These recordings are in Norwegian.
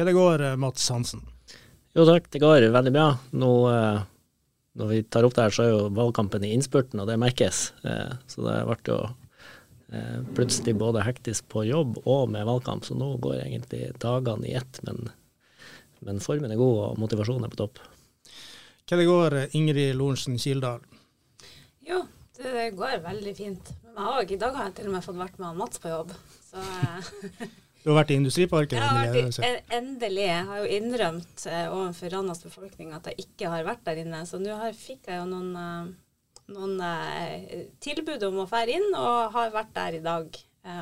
Hva det går, eh, Mats Hansen? Jo takk, det går veldig bra. Nå eh, når vi tar opp det her, så er jo valgkampen i innspurten, og det merkes. Eh, så det ble jo eh, plutselig både hektisk på jobb og med valgkamp, så nå går egentlig dagene i ett. Men, men formen er god, og motivasjonen er på topp. Hva det går, Ingrid Lorentzen Kildahl? Jo, det, går veldig fint. Men jeg har, I dag har jeg til og med fått vært med han Mats på jobb. Så Du har vært i Industriparken? jeg har vært, i- endelig. Jeg har jo innrømt eh, overfor Randas befolkning at jeg ikke har vært der inne. Så nå fikk jeg jo noen, eh, noen eh, tilbud om å fære inn, og har vært der i dag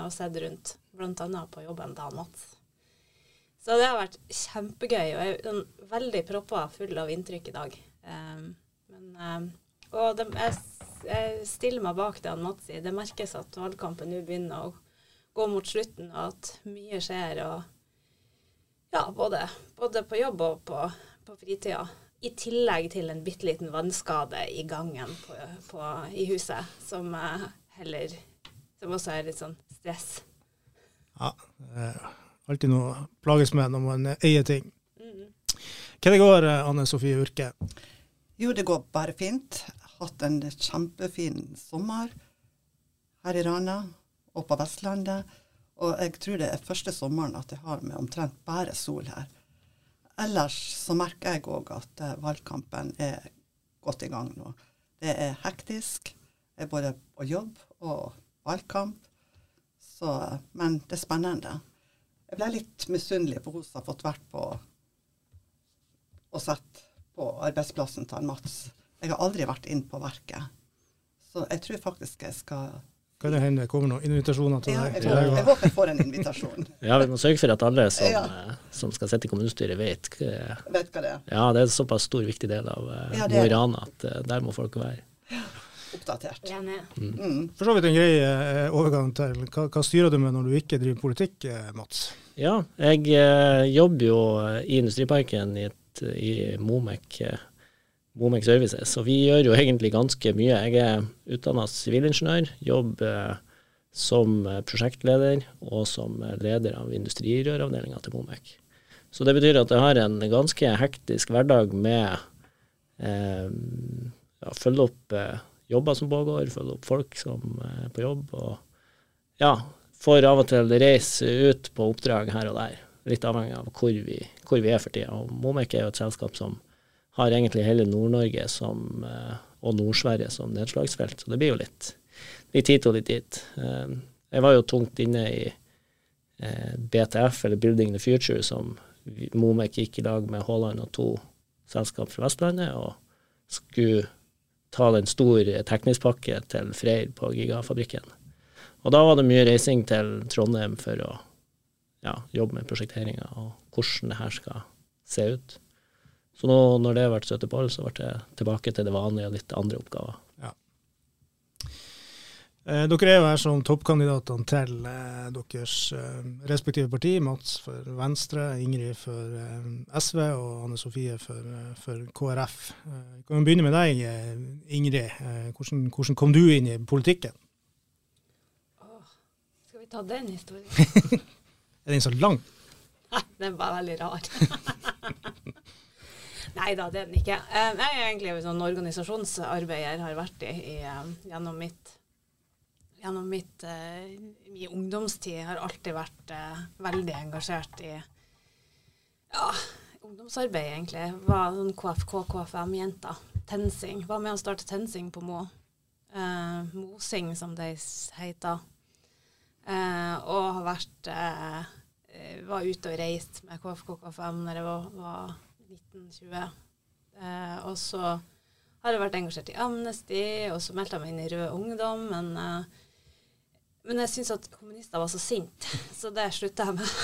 og sett rundt. Blant annet på jobben til Mats. Så det har vært kjempegøy, og jeg er sånn veldig proppa full av inntrykk i dag. Um, men, um, og det, jeg, jeg stiller meg bak det han Mats sier. Det merkes at valgkampen nå begynner å gå mot slutten, og at mye skjer. og ja, både, både på jobb og på, på fritida. I tillegg til en bitte liten vannskade i gangen på, på, i huset, som eh, heller Som også er litt sånn stress. Ja, eh, alltid noe å plages med når man eh, eier ting. Hva det går, Anne Sofie Urke? Jo, det går bare fint. Hatt en kjempefin sommer her i Rana og på Vestlandet. Og jeg tror det er første sommeren at jeg har med omtrent bare sol her. Ellers så merker jeg òg at eh, valgkampen er godt i gang nå. Det er hektisk. Det er både på jobb og valgkamp. Så, men det er spennende. Jeg ble litt misunnelig på hun som har fått vært på og sett på arbeidsplassen til Mats. Jeg har aldri vært inn på verket. Så jeg tror faktisk jeg skal Kan det hende det kommer noen invitasjoner til ja, deg? håper, jeg håper jeg får en invitasjon. Ja, vi må sørge for at alle som, Ja. eh, som skal sitte i kommunestyret, vet vet hva det er. Ja, det er en såpass stor, viktig del av eh, Ja, Mo i. Rana at eh, der må folk være. Oppdatert. Enig. Mm. For så vidt en grei eh, overgang til hva, hva styrer du med når du ikke driver politikk, eh, Mats? Ja, jeg eh, jobber jo i Industriparken i, et, i Momek, Momek Services, og vi gjør jo egentlig ganske mye. Jeg er utdanna sivilingeniør, jobber eh, som eh, prosjektleder og som eh, leder av industrirøravdelinga til Momek. Så det betyr at jeg har en ganske hektisk hverdag med eh, ja, følge opp eh, jobber som pågår, følge opp folk som er på jobb, og ja, får av og til reise ut på oppdrag her og der. Litt avhengig av hvor vi, hvor vi er for tida. Og Momek er jo et selskap som har egentlig hele Nord-Norge eh, og Nord-Sverige som nedslagsfelt, så det blir jo litt, litt hit og litt dit. Eh, Jeg var jo tungt inne i eh, BTF, eller Building the Future, som Momek gikk i lag med Haaland og to selskap fra Vestlandet, og skulle ta den store teknisk-pakke til Freyr på Gigafabrikken. Og da var det mye reising til Trondheim for å ja, jobbe med prosjekteringa og hvordan det her skal se ut. Så nå når det har vært støtte på, så ble det tilbake til det vanlige og litt andre oppgaver. Eh, dere er jo her som toppkandidatene til eh, deres eh, respektive parti. Mats for Venstre, Ingrid for eh, SV og Anne Sofie for, eh, for KrF. Eh, vi kan begynne med deg, eh, Ingrid. Eh, hvordan, hvordan kom du inn i politikken? Skal vi ta den historien? Er den så lang? Nei, den var veldig rar. Nei da, det er den ikke. Eh, Jeg er egentlig en sånn organisasjonsarbeider, har vært i, i eh, gjennom mitt Gjennom mitt, eh, min ungdomstid har alltid vært eh, veldig engasjert i ja, ungdomsarbeid, egentlig. Var sånn KFK, KFM-jenta. TenSing. Var med å starte TenSing på Mo. Eh, Mosing, som det heter. Eh, og har vært eh, eh, Var ute og reist med KFK KFM når jeg var, var 19-20. Eh, og så har jeg vært engasjert i Amnesty, og så meldte jeg meg inn i Rød Ungdom. Men, eh, men jeg syns at kommunister var så sinte, så det slutta jeg med.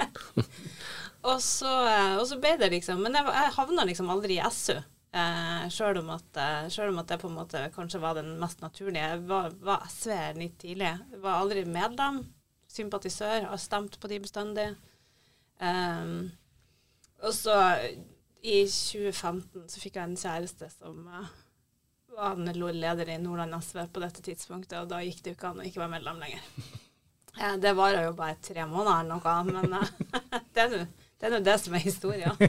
og, så, eh, og så ble det liksom Men jeg, jeg havna liksom aldri i SU. Eh, Sjøl om, eh, om at det på en måte kanskje var den mest naturlige. Jeg var, var SV litt tidlig. Jeg var aldri medlem. Sympatisør. Har stemt på de bestandig. Um, og så i 2015 så fikk jeg en kjæreste som uh, var leder i Nordland SV på dette tidspunktet, og da gikk det jo ikke an å ikke være medlem lenger. Uh, det varer jo bare tre måneder eller noe, men uh, det er nå det som er historia.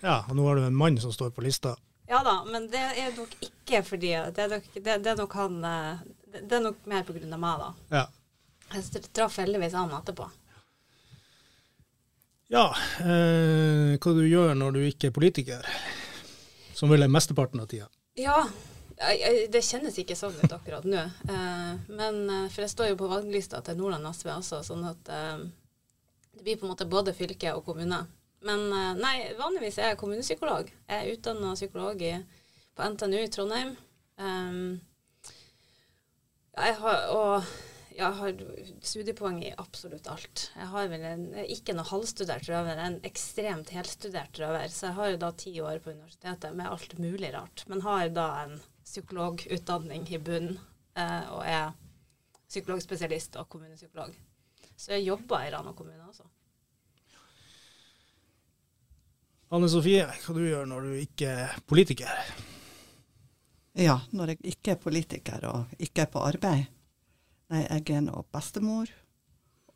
Ja, og nå har du en mann som står på lista. Ja da, men det er nok ikke fordi Det er nok, det, det er nok han eh, Det er nok mer av meg, da. Ja. Jeg traff heldigvis han etterpå. Ja, eh, hva du gjør når du ikke er politiker? Som vel er mesteparten av tida. Ja, det kjennes ikke sånn ut akkurat nå. Eh, men eh, For jeg står jo på valglista til Nordland SV også, sånn at eh, det blir på en måte både fylke og kommune. Men nei, vanligvis er jeg kommunepsykolog. Jeg er utdanna psykolog på NTNU i Trondheim. Jeg har, og jeg har studiepoeng i absolutt alt. Jeg har vel en, ikke noe halvstudert røver, en ekstremt helstudert røver. Så jeg har jo da ti år på universitetet med alt mulig rart. Men har da en psykologutdanning i bunnen eh, og er psykologspesialist og kommunepsykolog. Så jeg jobber i Rana kommune, altså. Anne Sofie, hva du gjør når du ikke er politiker? Ja, når jeg ikke er politiker og ikke er på arbeid. Nei, jeg er nå bestemor,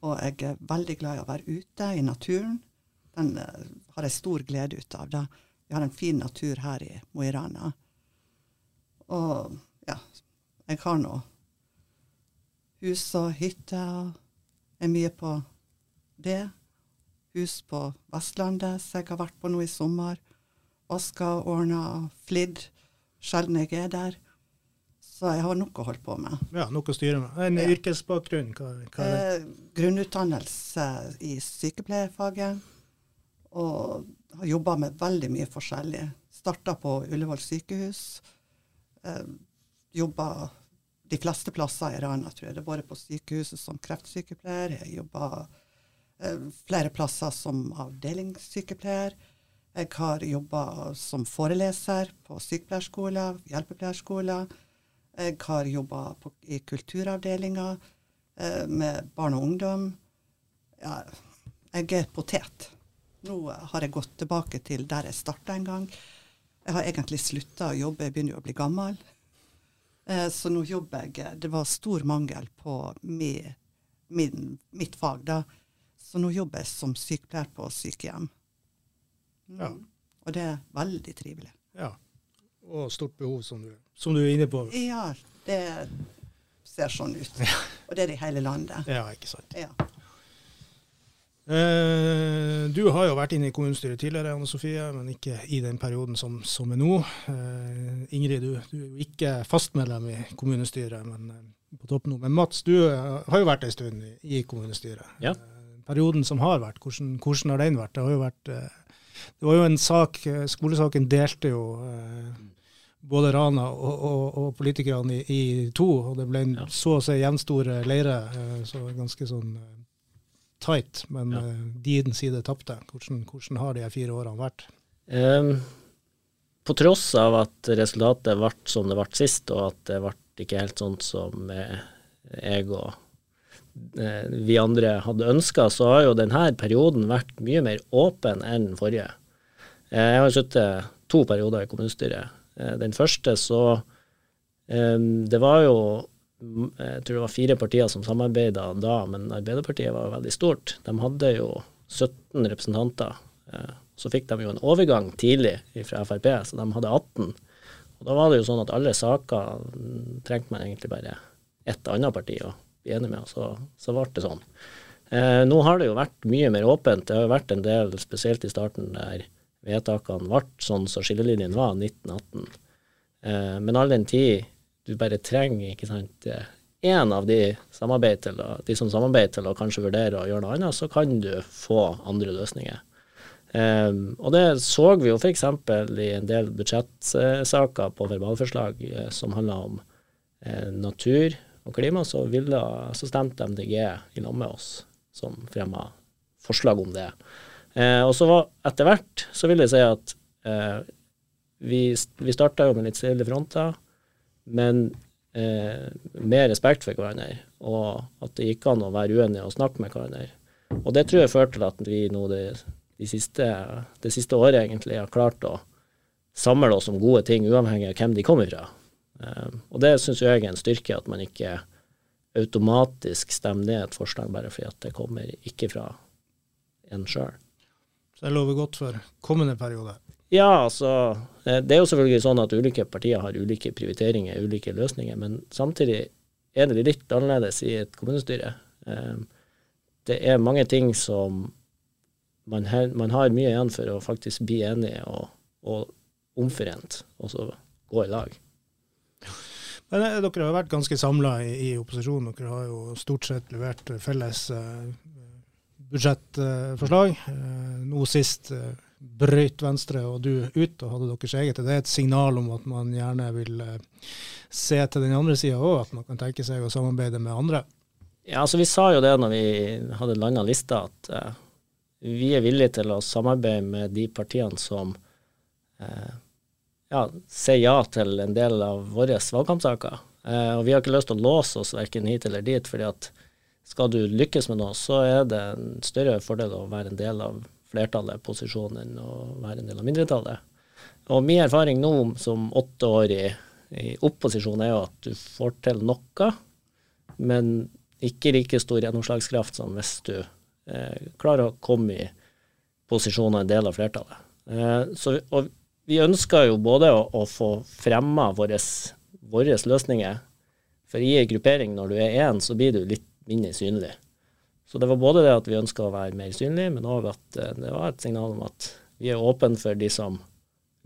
og jeg er veldig glad i å være ute i naturen. Den uh, har jeg stor glede ut av. Da. Vi har en fin natur her i Mo i Rana. Og ja, jeg har nå hus og hytte og er mye på det hus på Vestlandet som jeg har vært på nå i sommer. Vaska, ordna, flidd. Sjelden jeg er der. Så jeg har nok å holde på med. Ja, Nok å styre med. En ja. yrkesbakgrunn? Hva, hva er det? Eh, grunnutdannelse i sykepleierfaget. Og har jobba med veldig mye forskjellig. Starta på Ullevål sykehus. Eh, jobba de fleste plasser i Rana, tror jeg. Det er både på sykehuset som kreftsykepleier. Jeg jobba Eh, flere plasser som avdelingssykepleier. Jeg har jobba som foreleser på sykepleierskoler, hjelpepleierskoler. Jeg har jobba i kulturavdelinga eh, med barn og ungdom. Ja, jeg er potet. Nå har jeg gått tilbake til der jeg starta en gang. Jeg har egentlig slutta å jobbe, jeg begynner jo å bli gammel. Eh, så nå jobber jeg Det var stor mangel på min, min, mitt fag da. Så nå jobber jeg som sykepleier på sykehjem. Mm. Ja. Og det er veldig trivelig. Ja. Og stort behov, som du, som du er inne på. Ja, det ser sånn ut. Ja. Og det er det i hele landet. Ja, ikke sant. Ja. Eh, du har jo vært inne i kommunestyret tidligere, Anne Sofie, men ikke i den perioden som, som er nå. Eh, Ingrid, du, du, er jo ikke fast medlem i kommunestyret, men eh, på topp nå. Men Mats, du har jo vært en stund i, i kommunestyret. Ja perioden som har vært, hvordan, hvordan, har den vært? Det har jo vært eh, det var jo en sak, eh, Skolesaken delte jo eh, både Rana og, og, og politikerne i, i, to, og det ble en ja. så å si jevnstor leire. Eh, Så ganske sånn tight. Men ja. din side tapte. Hvordan, hvordan, har de fire årene vært? Um, på tross av at resultatet ble som det ble sist, og at det ble ikke helt sånn som jeg og Eh, vi andre hadde ønska, så har jo denne perioden vært mye mer åpen enn den forrige. Eh, jeg har sittet to perioder i kommunestyret. Eh, den første så Det var jo Jeg tror det var fire partier som samarbeida da, men Arbeiderpartiet var veldig stort. De hadde jo 17 representanter. Så fikk de jo en overgang tidlig fra Frp, så de hadde 18. Og da var det jo sånn at alle saker trengte man egentlig bare ett annet parti å bli enig med, så, så ble det sånn. Eh, nå har det jo vært mye mer åpent. Det har jo vært en del, spesielt i starten, der vedtakene ble sånn som så skillelinjen var, 1918. Eh, men all den tid du bare trenger ikke sant, én av de, til, de som samarbeider til å kanskje vurdere å gjøre noe annet, så kan du få andre løsninger. Um, og det så vi jo f.eks. i en del budsjettsaker på verbalforslag eh, som handla om eh, natur og klima, så, ville, så stemte MDG i lag med oss som fremma forslag om det. Eh, og så etter hvert så vil jeg si at eh, vi, vi starta jo med litt stille fronter, men eh, med respekt for hverandre, og at det gikk an å være uenige og snakke med hverandre. Og det tror jeg førte til at vi nå det de siste, det siste året egentlig har klart å samle oss om gode ting, uavhengig av hvem de kommer fra. Um, og det syns jeg er en styrke, at man ikke automatisk stemmer ned et forslag bare fordi at det kommer ikke fra en sjøl. Så det lover godt for kommende periode? Ja, altså eh, Det er jo selvfølgelig sånn at ulike partier har ulike prioriteringer, ulike løsninger, men samtidig er det litt annerledes i et kommunestyre. Um, det er mange ting som man, man, har mye igjen for å faktisk bli enige og, og omforent, og så gå i lag. Men eh, Dere har vært ganske samla i, i opposisjonen. Dere har jo stort sett levert felles eh, budsjettforslag. Eh, nå sist eh, brøyt Venstre og du ut og hadde deres eget. Det er et signal om at man gjerne vil eh, se til den andre sida òg, at man kan tenke seg å samarbeide med andre? Ja, altså Vi sa jo det når vi hadde landa lista, at uh, vi er villige til å samarbeide med de partiene som eh, ja, si ja til en del av våre valgkampsaker. Eh, og vi har ikke lyst til å låse oss verken hit eller dit, fordi at skal du lykkes med noe, så er det en større fordel å være en del av flertallet, posisjonen, enn å være en del av mindretallet. Og min erfaring nå som åtte år i, i opposisjon er jo at du får til noe, men ikke like stor gjennomslagskraft som hvis du eh, klarer å komme i posisjon og en del av flertallet. Eh, så, og vi ønsker jo både å, å få fremma våre løsninger, for i en gruppering når du er én, så blir du litt mindre synlig. Så det var både det at vi ønska å være mer synlige, men òg at eh, det var et signal om at vi er åpne for de som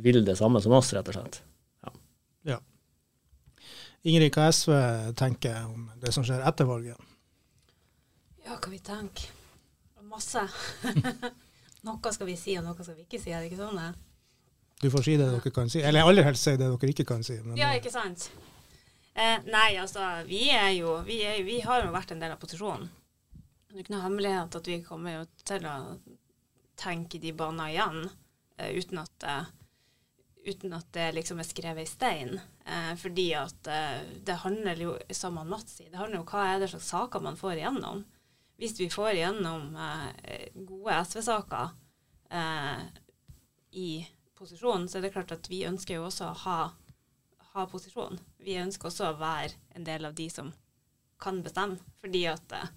vil det samme som oss, rett og slett. Ja. ja. Ingrid, hva SV tenker om det som skjer etter valget? Ja, hva vi tenker? masse. noe skal vi si, og noe skal vi ikke si. Er det ikke sånn det Du får si det dere kan si. Eller aller helst si det dere ikke kan si. ja, ikke sant. Eh, nei, altså, vi er jo vi, er, vi, har jo vært en del av posisjonen. Det er ikke noe hemmelighet at vi kommer jo til å tenke de baner igjen, eh, uten at eh, uten at det liksom er skrevet i stein. Eh, fordi at eh, det handler jo, som Mats sier, det handler jo om hva er det slags saker man får igjennom hvis vi får igjennom eh, gode SV-saker eh, i posisjon, så er det klart at vi ønsker jo også å ha, ha, posisjon. Vi ønsker også å være en del av de som kan bestemme, fordi at uh,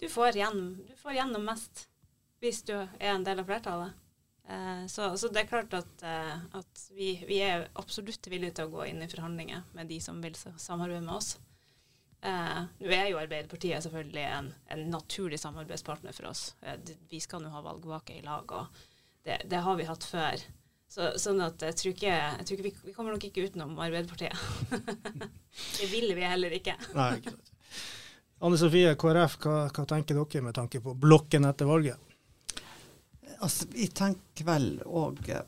du, får gjennom, du får gjennom mest hvis du er en del av flertallet. Eh, så, så, det er klart at, eh, at vi, vi, er absolutt villige til å gå inn i forhandlinger med de som vil samarbeide med oss. Eh, nå er jo Arbeiderpartiet selvfølgelig en, en, naturlig samarbeidspartner for oss. Eh, vi skal nå ha valgvake i lag, og det, det, har vi hatt før. Så, sånn at jeg tror ikke, jeg tror ikke vi, vi, kommer nok ikke utenom Arbeiderpartiet. det vil vi heller ikke. Nei, ikke sant. Anne Sofie, KrF, hva, hva, tenker dere med tanke på blokken etter valget? Altså, Vi tenker vel òg eh,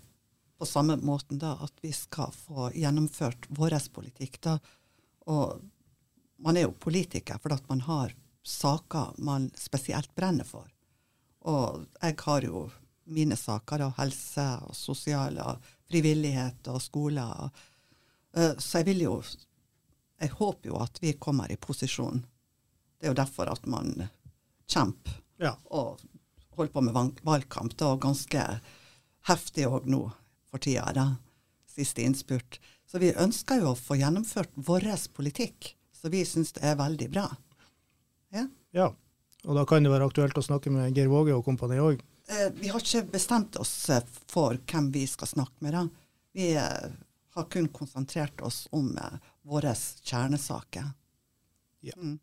på samme måten da, at vi skal få gjennomført vår politikk. da, og man er jo politiker fordi at man har saker man spesielt brenner for. Og jeg har jo mine saker, da, helse og sosial og frivillighet og skole. Uh, så jeg vil jo Jeg håper jo at vi kommer i posisjon. Det er jo derfor at man kjemper ja. og holder på med valgkamp. Det er ganske heftig òg nå for tida, da. Siste innspurt. Så vi ønsker jo å få gjennomført vår politikk. Så vi syns det er veldig bra. Ja. ja. Og da kan det være aktuelt å snakke med Geir Våge og kompani òg? Eh, vi har ikke bestemt oss eh, for hvem vi skal snakke med. da. Vi eh, har kun konsentrert oss om våre kjernesaker. Ja. Mm.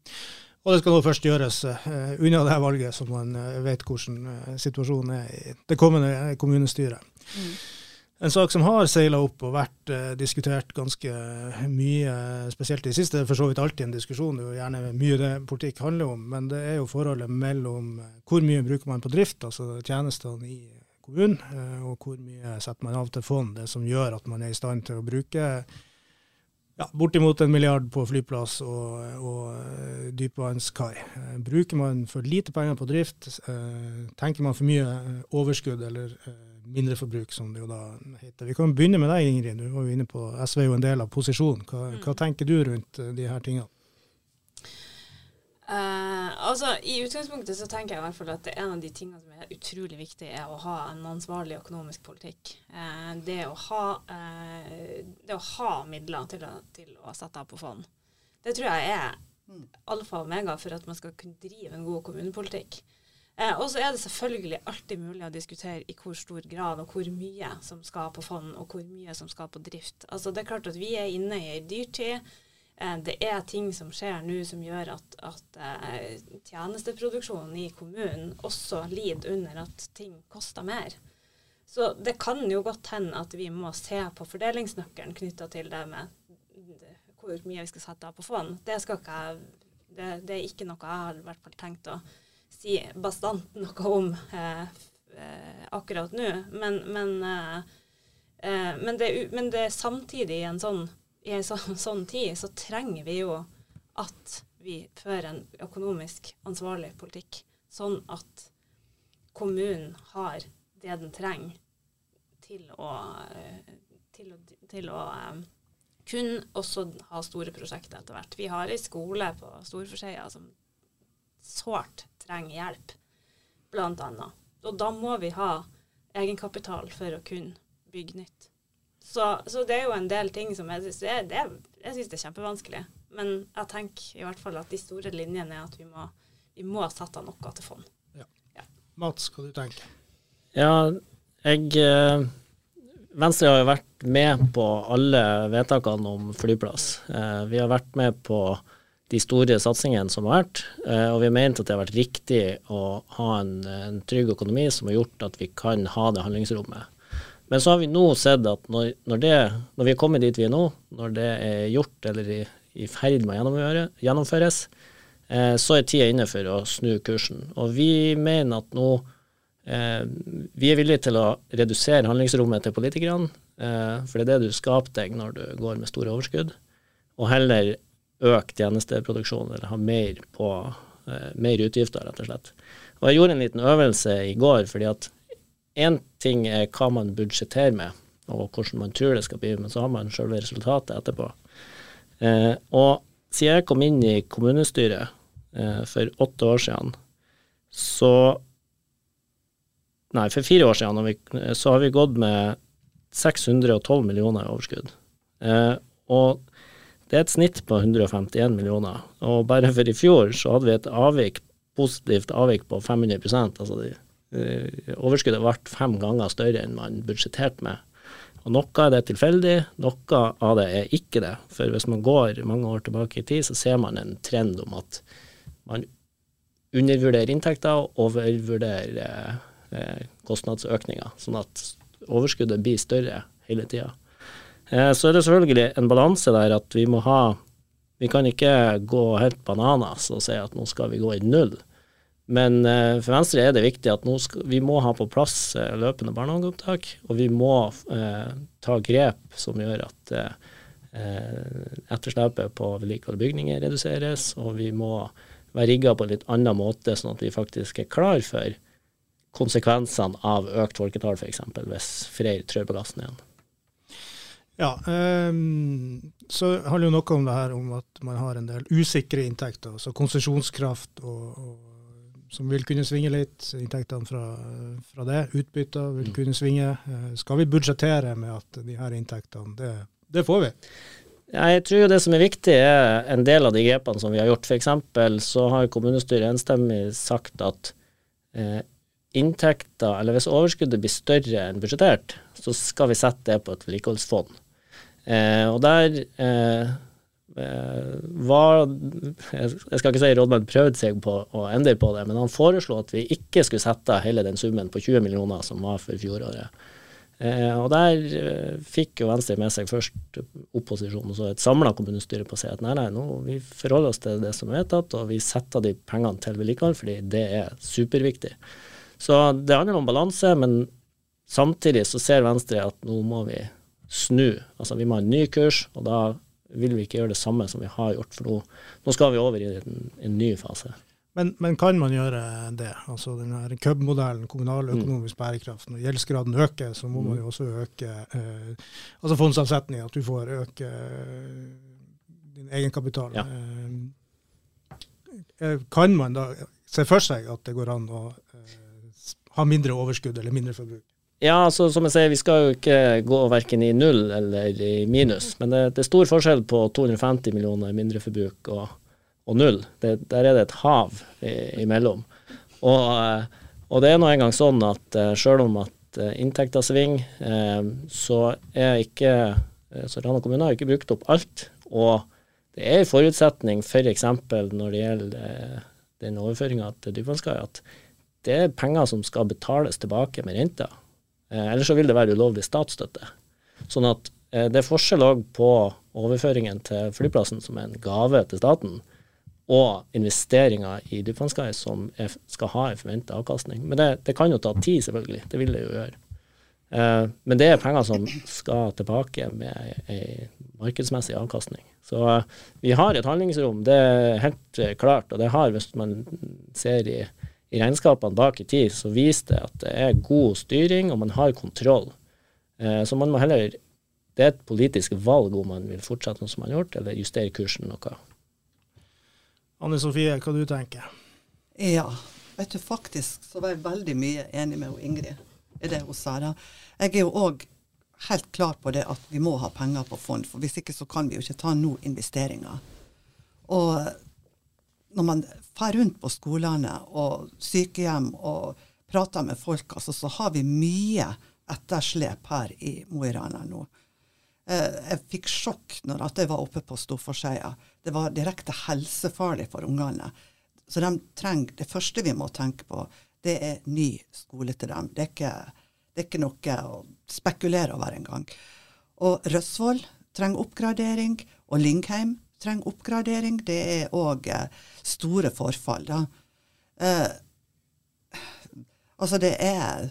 Og det skal nå først gjøres uh, unna det her valget, så man uh, vet hvordan uh, situasjonen er i det kommende kommunestyret. Mm. En sak som har seila opp og vært eh, diskutert ganske mye, spesielt i det siste, for så vidt alltid en diskusjon, det er jo gjerne mye det politikk handler om, men det er jo forholdet mellom eh, hvor mye bruker man på drift, altså tjenestene i kommunen, og hvor mye setter man av til fond, det som gjør at man er i stand til å bruke ja, bortimot en milliard på flyplass og, og dypvannskai. Bruker man for lite penger på drift, tenker man for mye overskudd eller mindreforbruk, som det jo da heter. Vi kan begynne med deg, Ingrid. Du var jo inne på SV er jo en del av posisjonen. Hva, mm. hva tenker du rundt de her tingene? Uh, altså, I utgangspunktet så tenker jeg i hvert fall at en av de tingene som er utrolig viktig, er å ha en ansvarlig økonomisk politikk. Uh, det, å ha, uh, det, å ha, midler til å, til å, sette av på fond. Det tror jeg er mm. alfa og omega for at man skal kunne drive en god kommunepolitikk. Og så er det selvfølgelig alltid mulig å diskutere i hvor stor grad og hvor mye som skal på fond, og hvor mye som skal på drift. Altså, det er klart at vi er inne i ei dyrtid. Eh, det er ting som skjer nå som gjør at, at eh, tjenesteproduksjonen i kommunen også lider under at ting koster mer. Så det kan jo godt hende at vi må se på fordelingsnøkkelen knytta til det med hvor mye vi skal sette av på fond. Det, jeg, det, det, er ikke noe jeg har i hvert fall tenkt å si bastant noe om eh, eh, akkurat nå. Men, men, eh, men, det, men det samtidig en sånn i en sånn, sånn tid så trenger vi jo at vi fører en økonomisk ansvarlig politikk, sånn at kommunen har det den trenger til å, til å, til å kun også ha store prosjekter etter hvert. Vi har ei skole på Storforseia som sårt trenger hjelp, annet. Og da må vi ha egenkapital for å kunne bygge nytt. Så, så, det er jo en del ting som jeg syns er, det, jeg synes det er kjempevanskelig. Men jeg tenker i hvert fall at de store linjene er at vi må, vi må sette av noe til fond. Ja. Ja. Mats, hva du tenker Ja, jeg eh, Venstre har jo vært med på alle vedtakene om flyplass. Eh, vi har vært med på de store satsingene som har vært, eh, og vi har ment at det har vært riktig å ha en, en trygg økonomi som har gjort at vi kan ha det handlingsrommet. Men så har vi nå sett at når, når, det, når vi er kommet dit vi er nå, når det er gjort eller i, i ferd med å gjennomføres, eh, så er tida inne for å snu kursen. Og vi mener at nå eh, Vi er villige til å redusere handlingsrommet til politikerne, eh, for det er det du skaper deg når du går med store overskudd, og heller øke tjenesteproduksjonen eller ha mer på eh, mer utgifter, rett og slett. Og jeg gjorde en liten øvelse i går, fordi at Én ting er hva man budsjetterer med, og hvordan man tror det skal bli, men så har man selve resultatet etterpå. Eh, og siden jeg kom inn i kommunestyret eh, for åtte år siden, så Nei, for fire år siden vi, så har vi gått med 612 millioner i overskudd. Eh, og det er et snitt på 151 millioner. Og bare for i fjor så hadde vi et avvik, positivt avvik på 500 altså de Eh, overskuddet ble fem ganger større enn man budsjetterte med. Og Noe av det er tilfeldig, noe av det er ikke det. For hvis man går mange år tilbake i tid, så ser man en trend om at man undervurderer inntekter og overvurderer eh, kostnadsøkninger. Sånn at overskuddet blir større hele tida. Eh, så er det selvfølgelig en balanse der at vi må ha Vi kan ikke gå helt bananas og si at nå skal vi gå i null. Men eh, for Venstre er det viktig at skal, vi må ha på plass eh, løpende barnehageopptak, og vi må eh, ta grep som gjør at eh, etterslepet på vedlikehold av bygninger reduseres, og vi må være rigga på en litt annen måte, sånn at vi faktisk er klar for konsekvensene av økt folketall, f.eks. hvis Freyr trør på gassen igjen. Ja, um, så handler jo noe om det her om at man har en del usikre inntekter, altså konsesjonskraft og, og som vil kunne svinge litt. Inntektene fra, fra det, utbytter, vil mm. kunne svinge. Uh, skal vi budsjettere med at de her inntektene, det, det får vi? Jeg tror jo det som er viktig, er en del av de grepene som vi har gjort. F.eks. så har kommunestyret enstemmig sagt at eh, inntekter, eller hvis overskuddet blir større enn budsjettert, så skal vi sette det på et vedlikeholdsfond. Eh, og der eh, Eh, var Jeg skal ikke si rådmannen prøvde seg på å endre på det, men han foreslo at vi ikke skulle sette hele den summen på 20 millioner som var for fjoråret. Eh, og der eh, fikk jo Venstre med seg først opposisjonen og så et samla kommunestyre på å si at nei, nei, nå vi forholder oss til det som er vedtatt, og vi setter de pengene til vedlikehold fordi det er superviktig. Så det handler om balanse, men Samtidig så ser Venstre at nå må vi snu. Altså vi må ha en ny kurs, og da vil vi ikke gjøre det samme som vi har gjort. For nå, nå skal vi over i en, en ny fase. Men, men, kan man gjøre det? Altså den KUB-modellen, kommunaløkonomisk mm. bærekraft. Når gjeldsgraden øker, så må man jo også øke eh, altså fondsavsetning, at du får øke eh, din egenkapital. Ja. Eh, eh, kan man da se for seg at det går an å eh, ha mindre overskudd eller mindre forbruk? Ja, altså, som jeg sier, vi skal jo ikke gå verken i null eller i minus. Men det, det er stor forskjell på 250 millioner i mindreforbruk og og null. Det, der er det et hav imellom. Og, eh, og det er nå engang sånn at sjøl selv om at inntekta inntekter svinger, så er ikke så Rana kommune har ikke brukt opp alt. Og det er en forutsetning f.eks. For når det gjelder den overføringa til Dypvannskai, at det er penger som skal betales tilbake med renter. Ellers så vil det være ulovlig statsstøtte. Sånn at det er forskjell òg på overføringen til flyplassen som er en gave til staten, og investeringer i dypvannskai som er, skal ha en forventa avkastning. Men det, det, kan jo ta tid, selvfølgelig. Det vil det jo gjøre. Eh, men det er penger som skal tilbake med ei markedsmessig avkastning. Så eh, vi har et handlingsrom, det er helt eh, klart. Og det har, hvis man ser i, i regnskapene bak i tid, så viser det at det er god styring, og man har kontroll. Eh, så man må heller Det er et politisk valg om man vil fortsette noe som man har gjort, eller justere kursen noe. Anne Sofie, hva du tenker Ja, vet du, faktisk så var jeg veldig mye enig med Ingrid i det hun sa. da. Jeg er jo òg helt klar på det at vi må ha penger på fond, for hvis ikke så kan vi jo ikke ta noen investeringer. Og når man drar rundt på skolene og sykehjem og prater med folk, altså, så har vi mye etterslep her i Mo i Rana nå. Eh, jeg fikk sjokk når jeg var oppe på Storforseia. Det var direkte helsefarlig for ungene. Så de trenger, det første vi må tenke på, det er ny skole til dem. Det er ikke, det er ikke noe å spekulere over engang. Og Røsvoll trenger oppgradering, og Lingheim trenger oppgradering. Det er òg eh, store forfall. Eh, altså det er,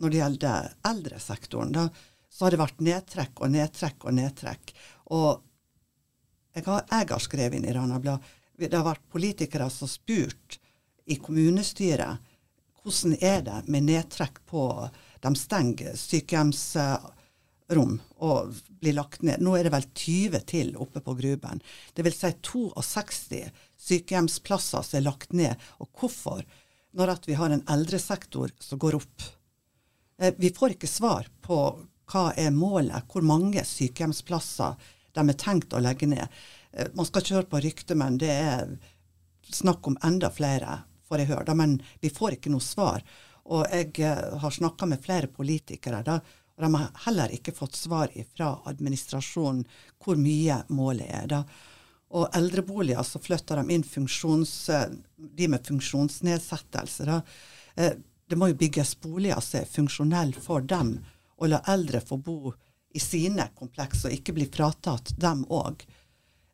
når det gjelder eldresektoren, da, så har det vært nedtrekk og nedtrekk og nedtrekk. Og jeg har, jeg har skrevet inn i Rana Blad det har vært politikere som har spurt i kommunestyret hvordan er det med nedtrekk på De stenger sykehjemsrom og blir lagt ned. Nå er det vel 20 til oppe på Gruben. Vil si 62 sykehjemsplasser som er lagt ned. Og hvorfor? Når at vi har en eldresektor som går opp. Eh, vi får ikke svar på hva er målet? Hvor mange sykehjemsplasser de er tenkt å legge ned? Eh, man skal kjøre på rykter, men det er snakk om enda flere, får jeg høre. Men vi får ikke noe svar. Og jeg eh, har snakka med flere politikere, da, og de har heller ikke fått svar fra administrasjonen hvor mye målet er. da. Og eldreboliger så flytter de inn eh, de med funksjonsnedsettelse. da. Det må jo bygges boliger som er funksjonelle for dem og la eldre få bo i sine kompleks, og ikke bli fratatt dem òg.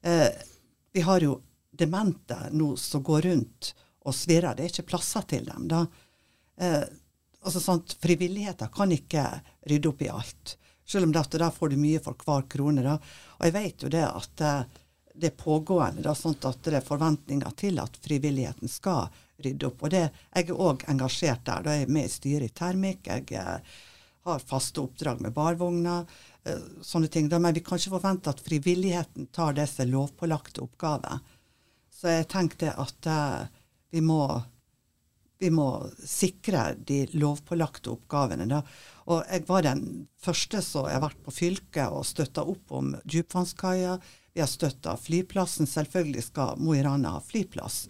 Eh, vi har jo demente nå som går rundt og svirrer. Det er ikke plasser til dem. da. Eh, altså sånt, Frivilligheter kan ikke rydde opp i alt. Selv om det at da får du mye for hver krone. da. Og jeg vet jo det at eh, det er pågående, da, sånn at det er forventninger til at frivilligheten skal rydde opp. Og det, jeg er òg engasjert der. Da er jeg med i styret i Termik. jeg eh, har faste oppdrag med barvogner, eh, sånne ting. Da. Men vi kan ikke forvente at frivilligheten tar som lovpålagte oppgaver. Så jeg tenkte at uh, vi, må, vi må sikre de lovpålagte oppgavene. Da. Og jeg var den første som har vært på fylket og støtta opp om dypvannskaia. Vi har støtta flyplassen. Selvfølgelig skal Mo i Rana ha flyplass.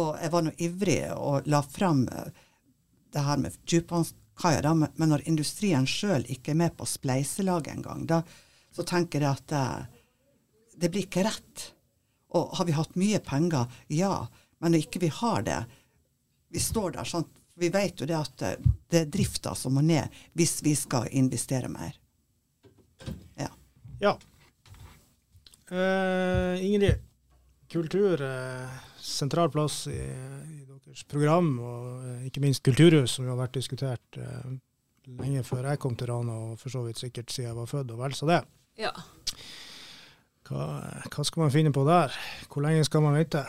Og jeg var nå ivrig og la fram eh, det her med dypvannskaia men når industrien sjøl ikke er med på spleiselaget engang, da, så tenker jeg at det, eh, det blir ikke rett. Og har vi hatt mye penger? Ja. Men når ikke vi har det Vi står der sånn Vi vet jo det at eh, det er drifta som må ned hvis vi skal investere mer. Ja. ja. Uh, Ingrid, kultur uh, sentral plass i, i deres program, og ikke minst kulturhus, som jo har vært diskutert uh, lenge før jeg kom til Rana, og for så vidt sikkert siden jeg var født, og vel så det. Ja. Hva, hva skal man finne på der? Hvor lenge skal man vente?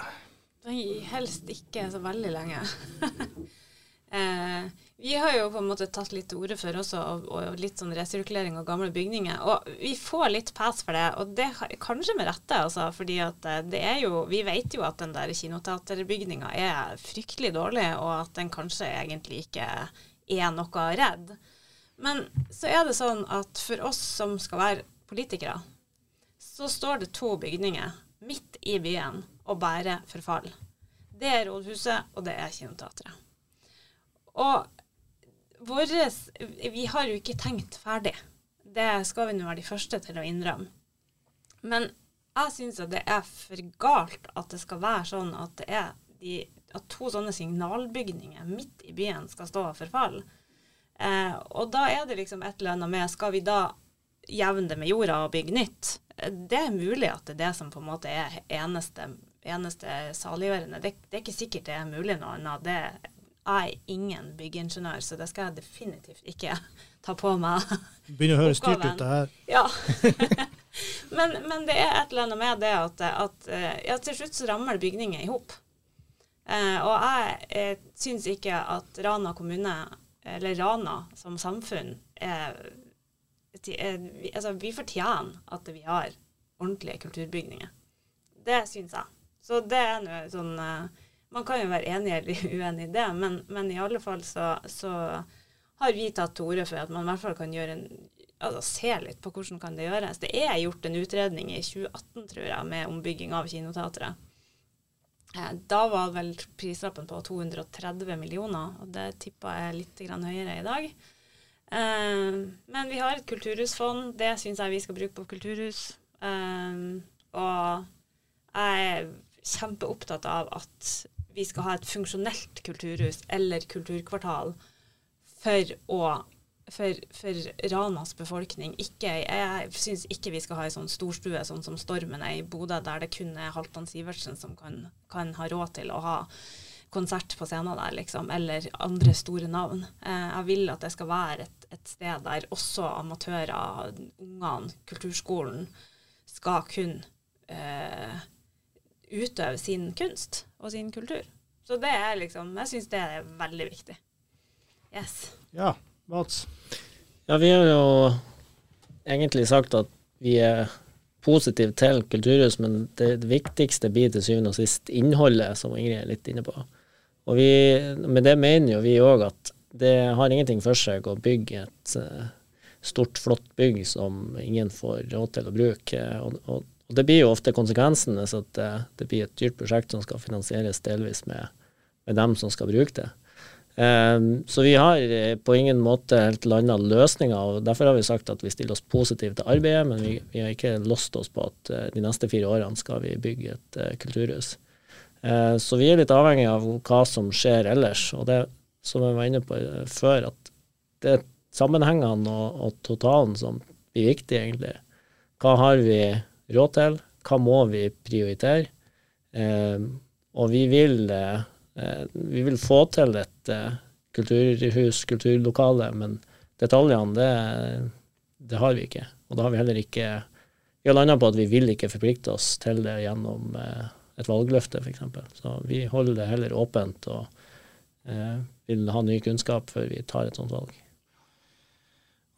Nei, helst ikke så veldig lenge. eh, vi har jo på en måte tatt litt til orde for også, og, og, litt sånn resirkulering av gamle bygninger. Og vi får litt pass for det, og det kanskje med rette, altså. fordi eh, Vi vet jo at den der kinoteaterbygninga er fryktelig dårlig, og at den kanskje egentlig ikke er noe redd. Men så er det sånn at for oss som skal være politikere, så står det to bygninger midt i byen og bære forfall. Det er Rådhuset, og det er Kinoteatret. Og våres, vi har jo ikke tenkt ferdig. Det skal vi nå være de første til å innrømme. Men jeg syns at det er for galt at det skal være sånn at, de, at to sånne signalbygninger midt i byen skal stå og forfalle. Eh, og da er det liksom et eller annet med Skal vi da jevne det med jorda og bygge nytt? Det er mulig at det er det som på en måte er eneste, eneste saliggjørende. Det, det, er ikke sikkert det er mulig noe annet. Det jeg er ingen byggingeniør, så det skal jeg definitivt ikke ta på meg. Begynner å høre styrt ut, det her. Ja. men, men, det er et eller annet med det at, at ja, til slutt så rammer det bygninger i hop. Eh, og jeg eh, syns ikke at Rana kommune, eller Rana som samfunn, er, er Altså, vi fortjener at vi har ordentlige kulturbygninger. Det syns jeg. Så det er nå sånn eh, man kan jo være enig eller uenig i det, men, men i alle fall så, så, har vi tatt til orde for at man i hvert fall kan gjøre en, altså se litt på hvordan kan det gjøres. Det er gjort en utredning i 2018, tror jeg, med ombygging av Kinoteatret. Eh, da var vel prislappen på 230 millioner, og det tippa jeg litt høyere i dag. Eh, men vi har et kulturhusfond. Det syns jeg vi skal bruke på kulturhus. Og jeg kjempeopptatt av at vi skal ha et funksjonelt kulturhus eller kulturkvartal for å for, for Ranas befolkning. Ikke, jeg syns ikke vi skal ha ei sånn storstue sånn som Stormen er i Bodø, der det kun er Halvdan Sivertsen som kan, kan, ha råd til å ha konsert på scenen der, liksom, eller andre store navn. Eh, jeg vil at det skal være et, et sted der også amatører, ungene, kulturskolen, skal kunne eh, utøve sin kunst og sin kultur. Så det er liksom Jeg syns det er veldig viktig. Yes. Ja, Mats? Ja, vi har jo egentlig sagt at vi er positive til kulturhus, men det, viktigste blir til syvende og sist innholdet, som Ingrid er litt inne på. Og vi, med det mener jo vi òg at det har ingenting for seg å bygge et uh, stort, flott bygg som ingen får råd til å bruke. Og, og, og det blir jo ofte konsekvensene, så at det, det, blir et dyrt prosjekt som skal finansieres delvis med, med dem som skal bruke det. Um, så vi har eh, på ingen måte helt landa løsninger, og derfor har vi sagt at vi stiller oss positive til arbeidet, men vi, vi har ikke låst oss på at uh, de neste fire årene skal vi bygge et uh, kulturhus. Uh, så vi er litt avhengig av hva som skjer ellers, og det som jeg var inne på før, at det er sammenhengene og, og totalen som blir viktig, egentlig. Hva har vi råd til, hva må vi prioritere? Eh, og vi vil, eh, vi vil få til et eh, kulturhus, kulturlokale, men detaljene, det, det, har vi ikke. Og da har vi heller ikke Vi har landa på at vi vil ikke forplikte oss til det gjennom eh, et valgløfte, f.eks. Så vi holder det heller åpent og eh, vil ha ny kunnskap før vi tar et sånt valg.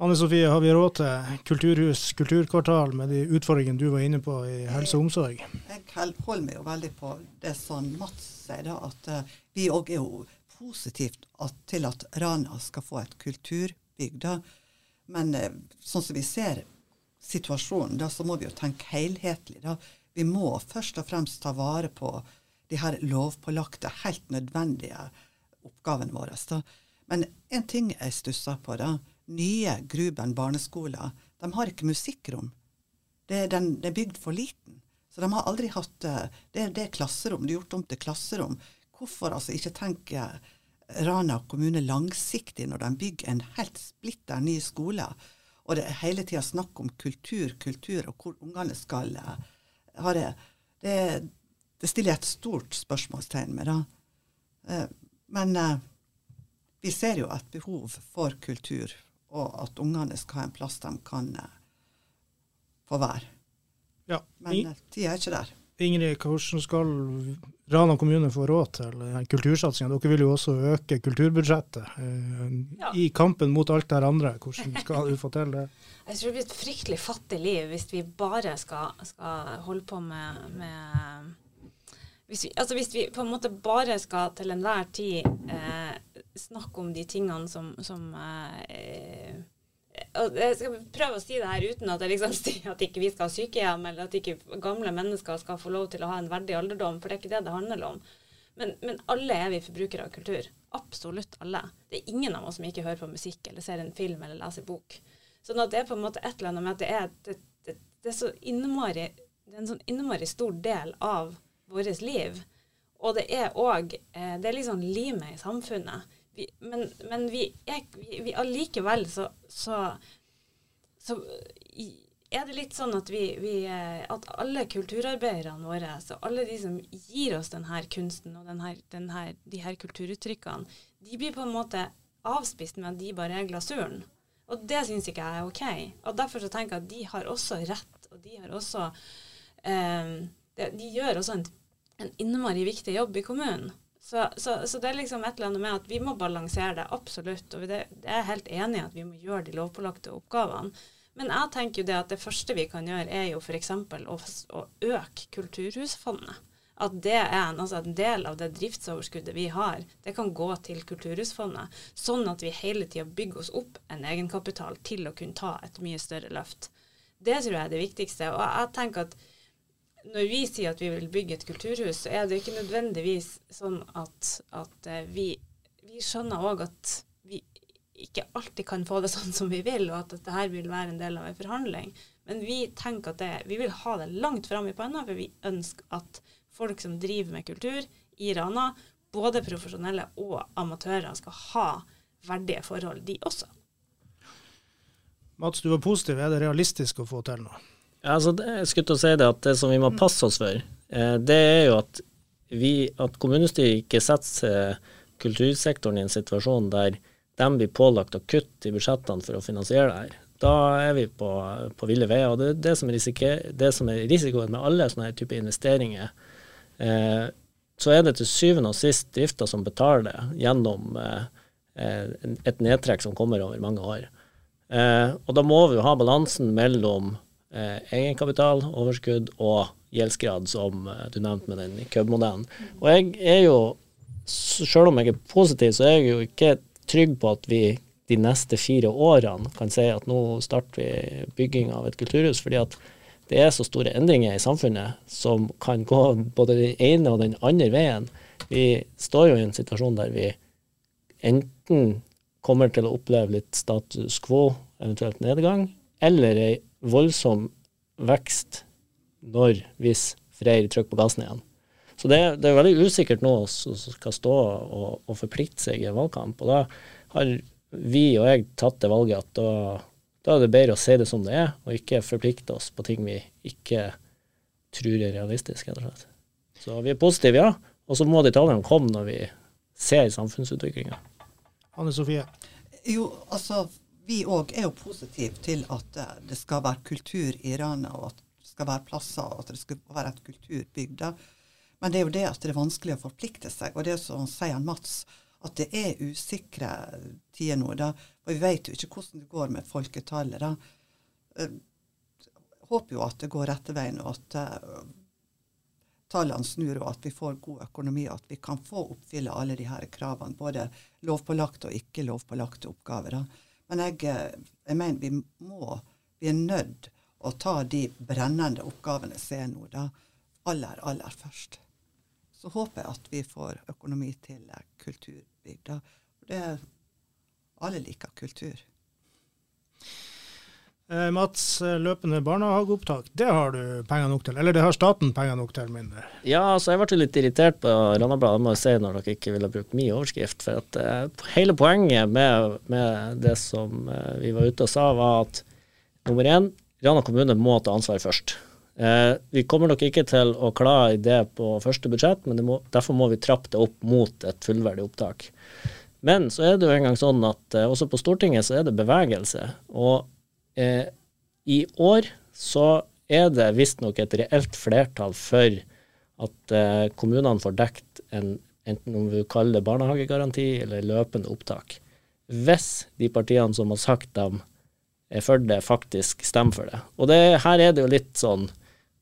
Anne Sofie, har vi råd til kulturhus, kulturkvartal med de utfordringene du var inne på i helse og omsorg? Jeg holder meg jo veldig på det som Mats sier, at uh, vi òg er jo positivt at, til at Rana skal få et kulturbygg. da. Men uh, sånn som vi ser situasjonen, da, så må vi jo tenke helhetlig. da. Vi må først og fremst ta vare på de her lovpålagte, helt nødvendige oppgavene våre. Da. Men en ting jeg stusser på, da nye Gruben barneskoler, de har ikke musikkrom. Det, den, det er bygd for liten. Så de har aldri hatt eh, Det, det er klasserom. Det er gjort om til klasserom. Hvorfor altså ikke tenke Rana kommune langsiktig når de bygger en helt splitter ny skole? Og det er hele tida snakk om kultur, kultur, og hvor ungene skal eh, ha det. Det, det stiller jeg et stort spørsmålstegn med, da. Eh, men vi ser jo et behov for kultur og at ungene skal ha en plass de kan eh, få være. Ja. Men eh, tida er ikke der. Ingrid, hvordan skal Rana kommune få råd til kultursatsinga? Dere vil jo også øke kulturbudsjettet. Eh, Ja. I kampen mot alt det andre, hvordan skal du få til det? Jeg tror det blir et fryktelig fattig liv hvis vi bare skal, skal holde på med, med hvis, vi, altså hvis vi på en måte bare skal til enhver tid eh, snakke om de tingene som, som eh, og Jeg skal prøve å si det her uten at jeg liksom sier at ikke vi skal ha sykehjem, eller at ikke gamle mennesker skal få lov til å ha en verdig alderdom, for det er ikke det det handler om. Men, men alle er vi forbrukere av kultur. Absolutt alle. Det er ingen av oss som ikke hører på musikk eller ser en film eller leser bok. Sånn at det er på en måte et eller annet med at det er, det, det, det er så innmari Det er en sånn innmari stor del av vårt liv. Og det er òg eh, Det er liksom limet i samfunnet. Vi, men, men vi er vi, vi allikevel så, så, så er det litt sånn at vi, vi eh, At alle kulturarbeiderne våre, så alle de som gir oss denne kunsten og denne, denne, de her kulturuttrykkene, de blir på en måte avspist med at de bare er glasuren. Og det syns ikke jeg er OK. Og derfor så tenker jeg at de har også rett, og de har også eh, de, gjør også en, en innmari viktig jobb i kommunen. Så, så, så, det er liksom et eller annet med at vi må balansere det, absolutt. Og det, det er jeg helt enig i at vi må gjøre de lovpålagte oppgavene. Men jeg tenker jo det at det første vi kan gjøre, er jo f.eks. Å, å øke Kulturhusfondet. At det er en, altså en del av det driftsoverskuddet vi har, det kan gå til Kulturhusfondet. Sånn at vi hele tida bygger oss opp en egenkapital til å kunne ta et mye større løft. Det tror jeg er det viktigste. Og jeg tenker at når vi sier at vi vil bygge et kulturhus, så er det ikke nødvendigvis sånn at, at vi, vi, skjønner òg at vi ikke alltid kan få det sånn som vi vil, og at dette her vil være en del av en forhandling. Men vi tenker at det, vi vil ha det langt fram i panna, for vi ønsker at folk som driver med kultur i Rana, både profesjonelle og amatører, skal ha verdige forhold, de også. Mats, du var positiv. Er det realistisk å få til noe? Altså, det, jeg skulle til å si det at det som vi må passe oss for, eh, det er jo at, vi, at kommunestyret ikke setter kultursektoren i en situasjon der de blir pålagt å kutte i budsjettene for å finansiere det her. Da er vi på, på ville veier. og Det er det som er, det som er risikoen med alle sånne type investeringer. Eh, så er det til syvende og sist drifta som betaler det gjennom eh, et nedtrekk som kommer over mange år. Eh, og da må vi jo ha balansen mellom eh, egenkapital, overskudd og gjeldsgrad, som eh, du nevnte med den KØB-modellen. Og jeg er jo, selv om jeg er positiv, så er jeg jo ikke trygg på at vi de neste fire årene kan si at nå starter vi bygging av et kulturhus, fordi at det er så store endringer i samfunnet som kan gå både den ene og den andre veien. Vi står jo i en situasjon der vi enten kommer til å oppleve litt status quo, eventuelt nedgang, eller ei voldsom vekst når, hvis Freyr trykker på gassen igjen. Så det, det er veldig usikkert nå som skal stå og, og, forplikte seg i en valgkamp. Og da har vi og jeg tatt det valget at da, da, er det bedre å si det som det er, og ikke forplikte oss på ting vi ikke tror er realistiske. rett og slett. Så vi er positive, ja. Og så må detaljene komme når vi ser samfunnsutviklinga. Anne Sofie? Jo, altså vi òg er jo positive til at eh, det skal være kultur i Rana, og at det skal være plasser, og at det skal være et kulturbygd. Men det er jo det at det er vanskelig å forplikte seg. Og det som sier Mats, at det er usikre tider nå. Da. Og vi vet jo ikke hvordan det går med folketallet. da. Eh, håper jo at det går rette veien, og at uh, tallene snur, og at vi får god økonomi, og at vi kan få oppfylle alle de her kravene. Både lovpålagte og ikke lovpålagte oppgaver. da. Men jeg, jeg mener vi må, vi er nødt å ta de brennende oppgavene som er nå, da, aller, aller først. Så håper jeg at vi får økonomi til kulturbygda. Det, alle liker kultur. Eh, Mats, eh, løpende barnehageopptak, det har du penger nok til? Eller det har staten penger nok til, mindre? Ja, altså jeg ble litt irritert på Randabladet, må jeg si, når dere ikke ville brukt min overskrift. For at eh, hele poenget med, med, det som eh, vi var ute og sa, var at nummer én, Rana kommune må ta ansvar først. Eh, vi kommer nok ikke til å klare det på første budsjett, men må, derfor må vi trappe det opp mot et fullverdig opptak. Men så er det jo engang sånn at eh, også på Stortinget så er det bevegelse. Og eh, i år så er det visstnok et reelt flertall for at eh, kommunene får dekt en, enten om vi kaller det barnehagegaranti eller løpende opptak. Hvis de partiene som har sagt dem er for det, faktisk stemmer for det. Og det, her er det jo litt sånn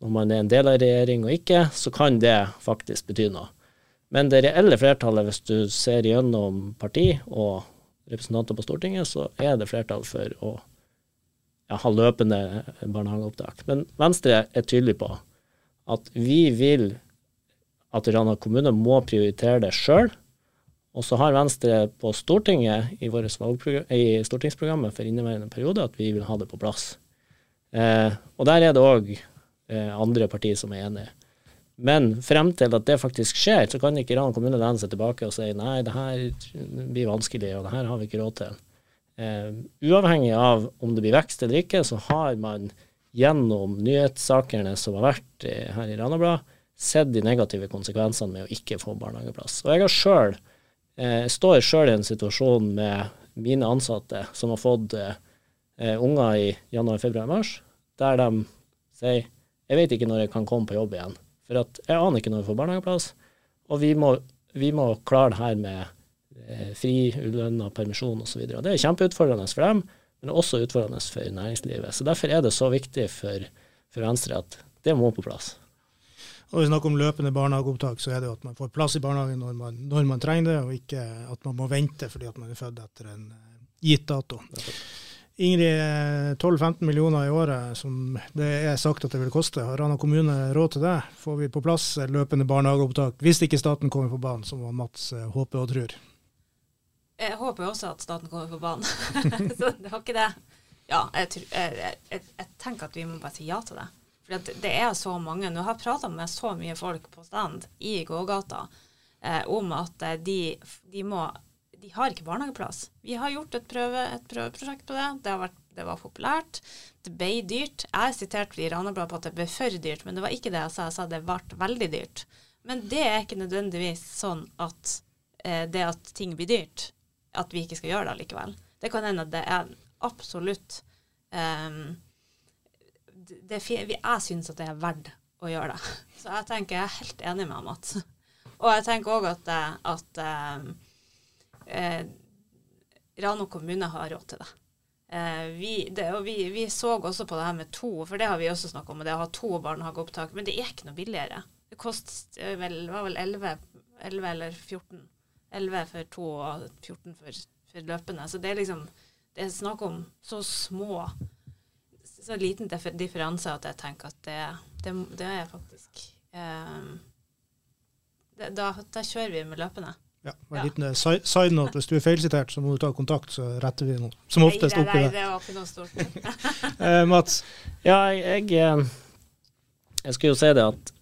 når man er en del av regjering og ikke, så kan det faktisk bety noe. Men det reelle flertallet, hvis du ser gjennom parti og representanter på Stortinget, så er det flertall for å ja, ha løpende barnehageopptak. Men Venstre er tydelig på at vi vil at Rana kommune må prioritere det sjøl. Og så har Venstre på Stortinget i, i stortingsprogrammet for inneværende periode at vi vil ha det på plass. Eh, og der er det òg eh, andre partier som er enige. Men frem til at det faktisk skjer, så kan ikke Rana kommune lene seg tilbake og si nei, det her blir vanskelig, og det her har vi ikke råd til. Eh, uavhengig av om det blir vekst eller ikke, så har man gjennom nyhetssakene som har vært eh, her i Ranabladet, sett de negative konsekvensene med å ikke få barnehageplass. Og jeg har selv, eh, står sjøl i en situasjon med mine ansatte som har fått eh, unger i januar, februar, mars, der de sier jeg vet ikke når jeg kan komme på jobb igjen. For jeg aner ikke når jeg får barnehageplass. Og vi må, vi må klare det her med eh, fri, ulønna permisjon osv. Det er kjempeutfordrende for dem, men også utfordrende for næringslivet. Så Derfor er det så viktig for, for Venstre at det må på plass. Og vi snakker om løpende barnehageopptak, så er det jo at man får plass i barnehagen når man, når man trenger det, og ikke at man må vente fordi at man er født etter en eh, gitt dato. Ingrid, 12-15 eh, millioner i året, som det er sagt at det vil koste. Har Rana kommune råd til det? Får vi på plass løpende barnehageopptak hvis ikke staten kommer på banen, som Mats eh, håper og tror? Jeg håper også at staten kommer på banen. så det var ikke det. Ja, jeg, jeg, jeg, jeg, tenker at vi må bare si ja til det. For det er så mange. Nå har jeg prata med så mye folk på stand i gågata eh, om at eh, de, de må de har ikke barnehageplass. Vi har gjort et, prøve, et prøveprosjekt på det. Det, vært, det, var populært. Det ble dyrt. Jeg siterte i Ranabladet på at det ble for dyrt, men det var ikke det jeg sa. Jeg sa det ble veldig dyrt. Men det er ikke nødvendigvis sånn at eh, det at ting blir dyrt, at vi ikke skal gjøre det allikevel. Det kan hende at det er absolutt um, det, Jeg syns at det er verdt å gjøre det. Så jeg tenker jeg er helt enig med Mats. Og jeg tenker òg at, eh, at um, eh, Rano kommune har råd til det. Eh, vi, det og vi, vi, så også på det her med to, for det har vi også snakka om, det å ha to barnehageopptak. Men det er ikke noe billigere. Det kost, eh, vel, var vel 11, 11, eller 14. 11 for to og 14 for, for løpende. Så det er liksom Det er snakk om så små Så liten differanse at jeg tenker at det, det, det er faktisk eh, det, da, da kjører vi med løpende. Ja, en ja. liten eh, side note. Hvis du er feilsitert, så må du ta kontakt, så retter vi noe. Som oftest oppi det. Nei, det var ikke noe stort. eh, Mats? Ja, jeg, jeg, jeg skulle jo si det at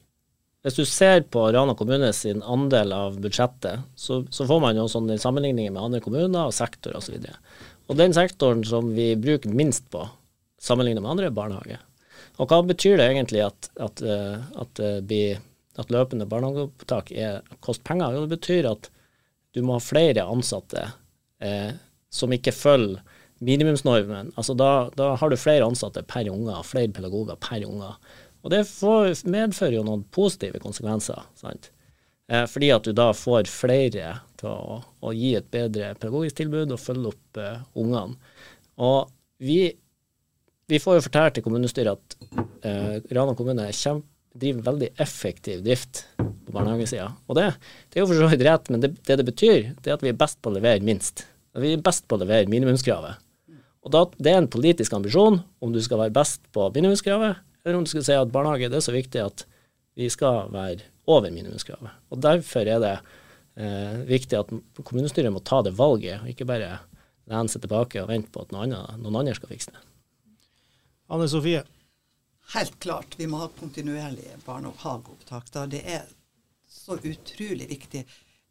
hvis du ser på Rana kommune sin andel av budsjettet, så, så får man jo sånne sammenligninger med andre kommuner og sektor osv. Og, så og den sektoren som vi bruker minst på, sammenlignet med andre, er barnehage. Og hva betyr det egentlig at, at, at, at, eh, at løpende barnehageopptak koster penger? Jo, det betyr at du må ha flere ansatte eh, som ikke følger minimumsnormen. Altså da, da, har du flere ansatte per unger, flere pedagoger per unger. Og det får, medfører jo noen positive konsekvenser. sant? Eh, fordi at du da får flere til å, å, gi et bedre pedagogisk tilbud og følge opp eh, ungene. Og vi, vi, får jo fortalt til kommunestyret at eh, Rana kommune kjempe driver veldig effektiv drift på barnehagesida. Og det, det, er jo for så vidt rett, men det, det, det betyr, det er at vi er best på å levere minst. Vi er best på å levere minimumskravet. Og da, Det er en politisk ambisjon om du skal være best på minimumskravet, om du skal si at barnehage det er så viktig at vi skal være over minimumskravet. Og Derfor er det eh, viktig at kommunestyret må ta det valget, og ikke bare lene seg tilbake og vente på at noen andre, noen andre skal fikse det. Anne Sofie, Helt klart, vi må ha kontinuerlig barnehageopptak. Det er så utrolig viktig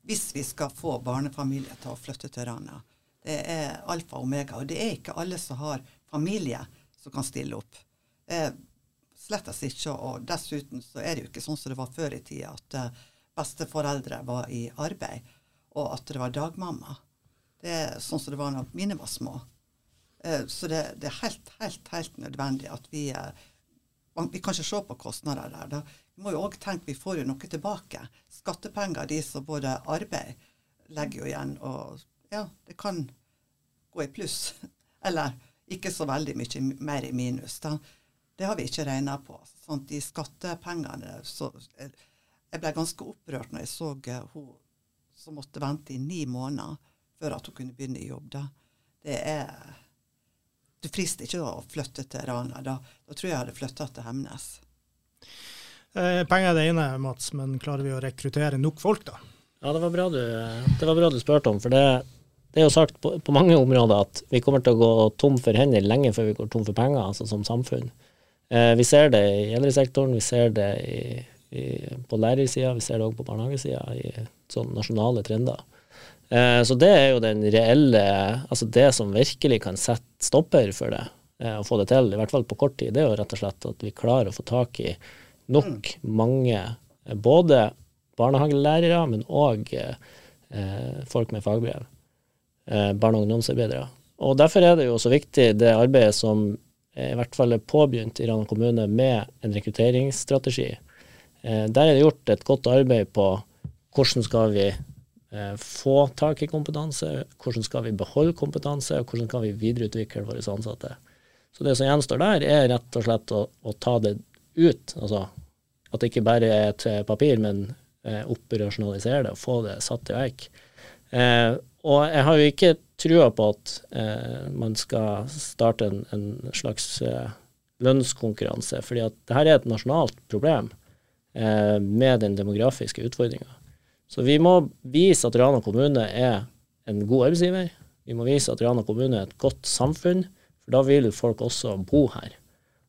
hvis vi skal få barnefamilier til å flytte til Rana. Det er alfa og omega. Og det er ikke alle som har familie som kan stille opp. Eh, slettes ikke. Og dessuten så er det jo ikke sånn som det var før i tida, at eh, besteforeldre var i arbeid, og at det var dagmamma. Det er sånn som det var når mine var små. Eh, så det, det, er helt, helt, helt nødvendig at vi eh, Vi kan ikke se på kostnader der. Da. Vi må jo òg tenke vi får jo noe tilbake. Skattepenger, de som både arbeid legger jo igjen, og ja, det kan gå i pluss. Eller ikke så veldig mye mer i minus. Da. Det har vi ikke regna på. Sånn, de skattepengene så, Jeg ble ganske opprørt når jeg så uh, hun som måtte vente i ni måneder før at hun kunne begynne i jobb. Da. Det er Du frister ikke å flytte til Rana. Da, da tror jeg jeg hadde flytta til Hemnes. Eh, penger er det ene, Mats, men klarer vi å rekruttere nok folk, da? Ja, det var bra du, det var bra du spurte om. For det, det er jo sagt på, på, mange områder at vi kommer til å gå tom for hender lenge før vi går tom for penger, altså som samfunn. Eh, vi ser det i eldresektoren, vi ser det i, i, på lærersida, vi ser det òg på barnehagesida, i sånne nasjonale trender. Eh, så det er jo den reelle Altså det som virkelig kan sette stopper for det, å og få det til, i hvert fall på kort tid, det er jo rett og slett at vi klarer å få tak i nok mange, eh, både barnehagelærere, men òg eh, folk med fagbrev. Eh, barne- og ungdomsarbeidere. Og Derfor er det jo så viktig det arbeidet som i hvert fall påbegynt i Rana kommune med en rekrutteringsstrategi. Eh, der er det gjort et godt arbeid på hvordan skal vi eh, få tak i kompetanse, hvordan skal vi beholde kompetanse, og hvordan kan vi videreutvikle våre ansatte. Så det som gjenstår der, er rett og slett å, å ta det ut. Altså at det ikke bare er til papir, men eh, operasjonalisere det og få det satt i verk. Eh, og jeg har jo ikke trua på at eh, man skal starte en, en slags eh, lønnskonkurranse, fordi at dette er et nasjonalt problem eh, med den demografiske utfordringa. Så vi må vise at Rana kommune er en god arbeidsgiver. Vi må vise at Rana kommune er et godt samfunn, for da vil folk også bo her.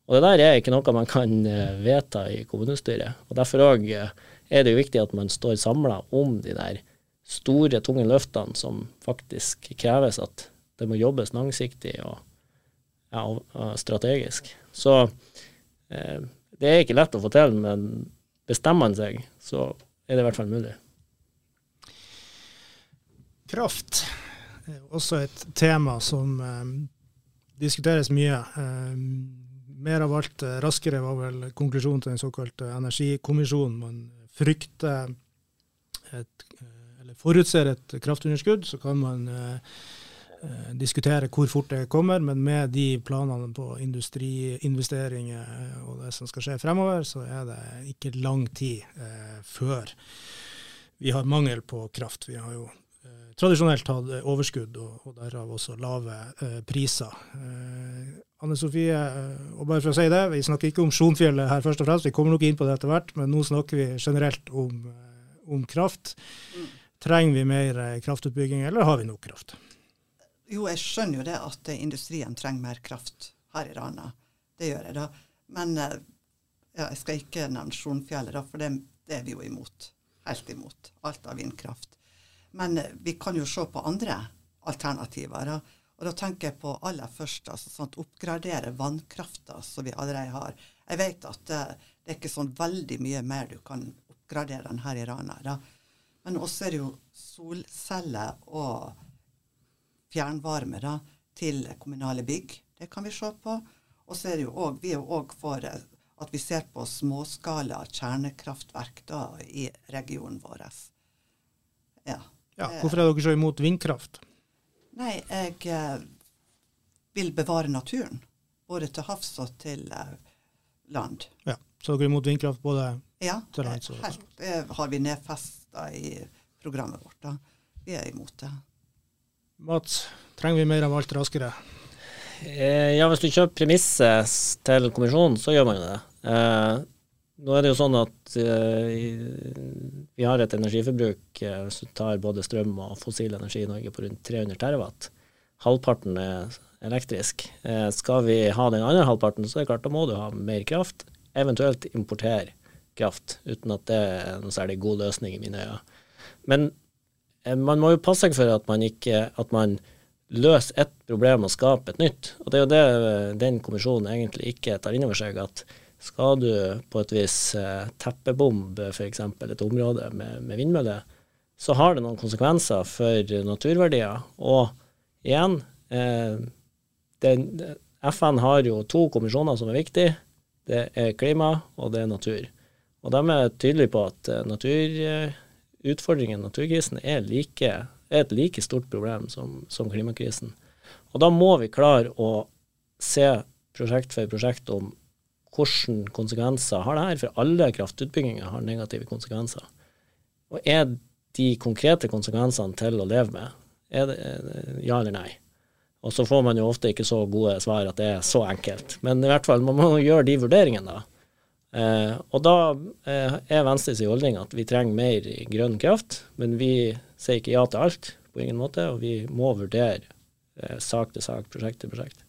Og det der er ikke noe man kan eh, vedta i kommunestyret. Og Derfor òg eh, er det jo viktig at man står samla om de der store, tunge løftene som faktisk kreves at det må jobbes langsiktig og, ja, og strategisk. Så eh, det er ikke lett å få til, men bestemmer man seg, så er det i hvert fall mulig. Kraft er også et tema som eh, diskuteres mye. Eh, mer av alt eh, raskere, var vel konklusjonen til den såkalte energikommisjonen. Man frykter et, forutser et kraftunderskudd, så kan man eh, eh, diskutere hvor fort det kommer, men med de planene på industriinvesteringer og det som skal skje fremover, så er det ikke lang tid eh, før vi har mangel på kraft. Vi har jo tradisjonelt hatt overskudd, og, og derav også lave eh, priser. Eh, Anne Sofie, eh, og bare for å si det, vi snakker ikke om Sjonfjellet her først og fremst, vi kommer nok inn på det etter hvert, men nå snakker vi generelt om, eh, om kraft. Mm. Trenger vi mer eh, kraftutbygging, eller har vi nok kraft? Jo, jeg skjønner jo det at industrien trenger mer kraft her i Rana. Det gjør jeg da. Men ja, jeg skal ikke nevne Sjonfjellet, da, for det, det er vi jo imot. Helt imot. Alt av vindkraft. Men eh, vi kan jo se på andre alternativer. Da. Og da tenker jeg på aller først altså, sånn oppgradere vannkrafta som vi allerede har. Jeg vet at det, eh, det er ikke sånn veldig mye mer du kan oppgradere den her i Rana. Da. Men også er det jo solceller og fjernvarme da, til kommunale bygg. Det kan vi se på. Og så er det jo også, vi er jo òg for eh, at vi ser på småskala kjernekraftverk da, i regionen vår. Ja. Ja, hvorfor er dere så imot vindkraft? Nei, jeg eh, vil bevare naturen. Både til havs og til eh, land. Ja, Så dere er imot vindkraft både ja, til lands og Ja, det har vi nedfesta i programmet vårt. da. Vi er imot det. Mats, trenger vi mer av alt raskere? Eh, ja, hvis du kjøper premisset til kommisjonen, så gjør man jo det. Eh, nå er det jo sånn at eh, vi har et energiforbruk uh, hvis du tar både strøm og fossil energi i Norge på rundt 300 terawatt. Halvparten er elektrisk. Uh, skal vi ha den andre halvparten, så er det klart da må du ha mer kraft. Eventuelt importere kraft, uten at det er en særlig god løsning i mine øyne. Men man må jo passe seg for at man ikke at man løser ett problem og skaper et nytt. Og det er jo det den kommisjonen egentlig ikke tar inn over seg. at skal du på et vis eh, teppebombe f.eks. et område med, med vindmøller, så har det noen konsekvenser for naturverdier. Og igjen, eh, den, FN har jo to kommisjoner som er viktige. Det er klima, og det er natur. Og de er tydelige på at eh, naturutfordringen, naturkrisen, er, like, er, et like stort problem som, som klimakrisen. Og da må vi klare å se prosjekt for prosjekt om hvilke konsekvenser har det her, for alle kraftutbygginger har negative konsekvenser. Og er de konkrete konsekvensene til å leve med? Er det ja eller nei? Og så får man jo ofte ikke så gode svar at det er så enkelt. Men i hvert fall, man må gjøre de vurderingene, da. Eh, og da eh, er Venstres holdning at vi trenger mer grønn kraft, men vi sier ikke ja til alt, på ingen måte, og vi må vurdere eh, sak til sak, prosjekt til prosjekt.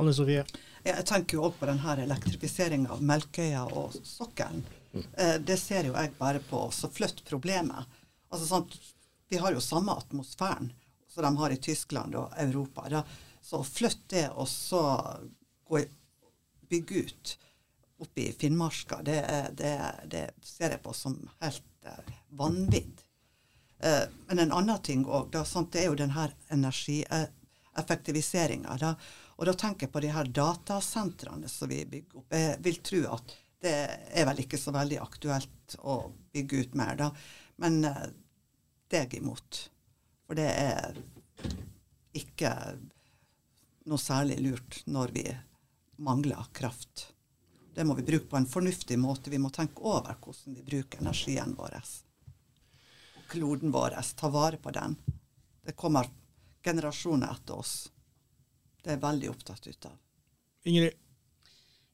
Anne Sofie? Jeg tenker jo òg på denne elektrifiseringa av Melkøya og sokkelen. Mm. Eh, det ser jo jeg bare på så flytt problemet. Altså sånn, Vi har jo samme atmosfæren som de har i Tyskland og Europa. Da. Så flytt det, og så gå, bygge ut oppe i Finnmarka, det, det, det, ser jeg på som helt eh, vanvidd. Eh, men en annen ting òg, det er jo denne energieffektiviseringa. Da. Og da tenker jeg på de her datasentrene som vi bygger opp. Jeg vil tro at det er vel ikke så veldig aktuelt å bygge ut mer, da. Men eh, jeg imot. For det er ikke noe særlig lurt når vi mangler kraft. Det må vi bruke på en fornuftig måte. Vi må tenke over hvordan vi bruker energien vår. Kloden vår. Ta vare på den. Det kommer generasjoner etter oss. Det er jeg veldig opptatt ut av. Ingrid?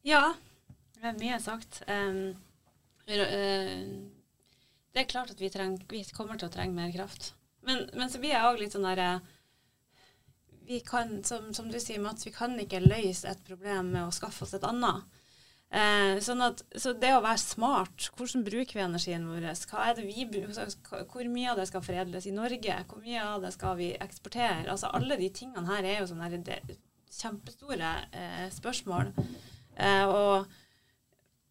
Ja, det er mye sagt. Um, det er klart at vi, treng, vi kommer til å trenge mer kraft. Men, men så blir jeg òg litt sånn derre vi kan, som, som, du sier, Mats, vi kan ikke løse et problem med å skaffe oss et annet. Eh, sånn at, så det å være smart, hvordan bruker vi energien vår? Hva er det vi, hvor mye av det skal foredles i Norge? Hvor mye av det skal vi eksportere? Altså Alle de tingene her er jo sånne her, kjempestore eh, spørsmål. Eh, og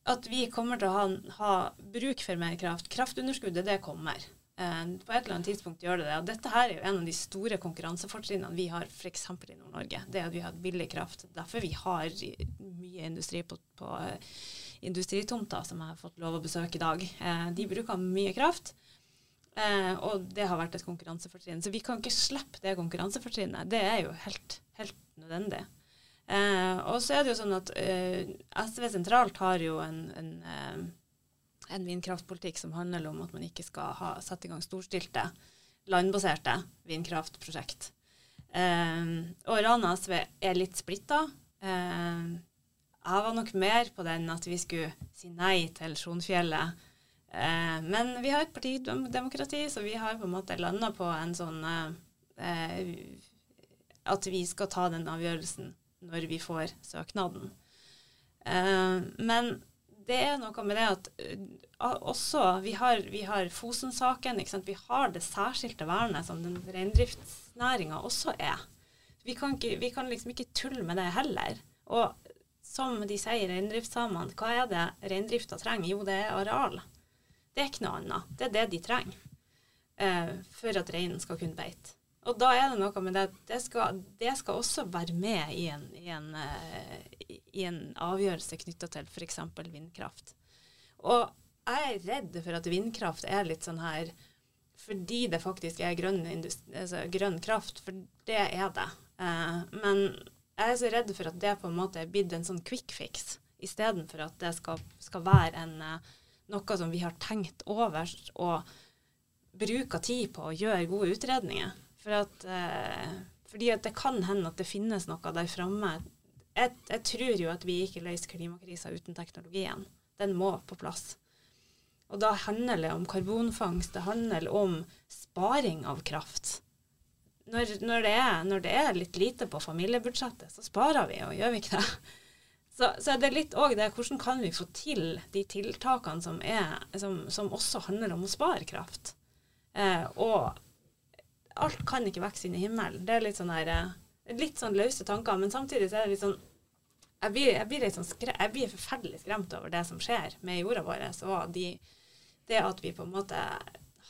at vi kommer til å ha, ha bruk for mer kraft. Kraftunderskuddet, det kommer. Eh, på et eller annet tidspunkt gjør det det. Og dette her er jo en av de store konkurransefortrinnene vi har f.eks. i Nord-Norge. Det at vi har billig kraft. Derfor vi har mye industri på, på uh, industritomter som jeg har fått lov å besøke i dag. Uh, de bruker mye kraft. Og det har vært et konkurransefortrinn. Så vi kan ikke slippe det konkurransefortrinnet. Det er jo helt, helt nødvendig. og så er det jo sånn at SV sentralt har jo en, en en vindkraftpolitikk som handler om at man ikke skal ha, sette i gang storstilte, landbaserte vindkraftprosjekt. Eh, og Rana SV er litt splitta. Eh, jeg var nok mer på den at vi skulle si nei til Sjonfjellet. Eh, men vi har et partidemokrati, så vi har på en måte landa på en sånn eh, At vi skal ta den avgjørelsen når vi får søknaden. Eh, men det er noe med det at uh, også Vi har, vi har Fosen-saken. Vi har det særskilte vernet som den reindriftsnæringa også er. Vi kan, ikke, vi kan, liksom ikke tulle med det heller. Og som de sier, reindriftssamene, hva er det reindrifta trenger? Jo, det er areal. Det er ikke noe annet. Det er det de trenger uh, for at reinen skal kunne beite. Og da er det noe med det det skal, det skal også være med i en, i en, uh, i en avgjørelse knytta til f.eks. vindkraft. Og jeg er redd for at vindkraft er litt sånn her fordi det faktisk er grønn, altså grønn kraft, for det er det. Uh, men jeg er så redd for at det på en måte er blitt en sånn quick fix, istedenfor at det skal, skal være en, uh, noe som vi har tenkt over og bruker tid på å gjøre gode utredninger. For at, eh, fordi at det kan hende at det finnes noe der framme. Jeg, jeg, tror jo at vi ikke løser klimakrisa uten teknologien. Den må på plass. Og da handler det om karbonfangst, det handler om sparing av kraft. Når, når, det er, når, det er, litt lite på familiebudsjettet, så sparer vi, og gjør vi ikke det? Så, så det er litt òg det hvordan kan vi få til de tiltakene som, er, som, som også handler om å spare kraft. Eh, og alt kan ikke vokse inn i himmelen. Det er litt sånn der, eh, litt sånn løse tanker, men samtidig så er det litt sånn jeg blir, jeg blir, litt sånn skre, jeg blir forferdelig skremt over det som skjer med jorda vår. Og de, det at vi på en måte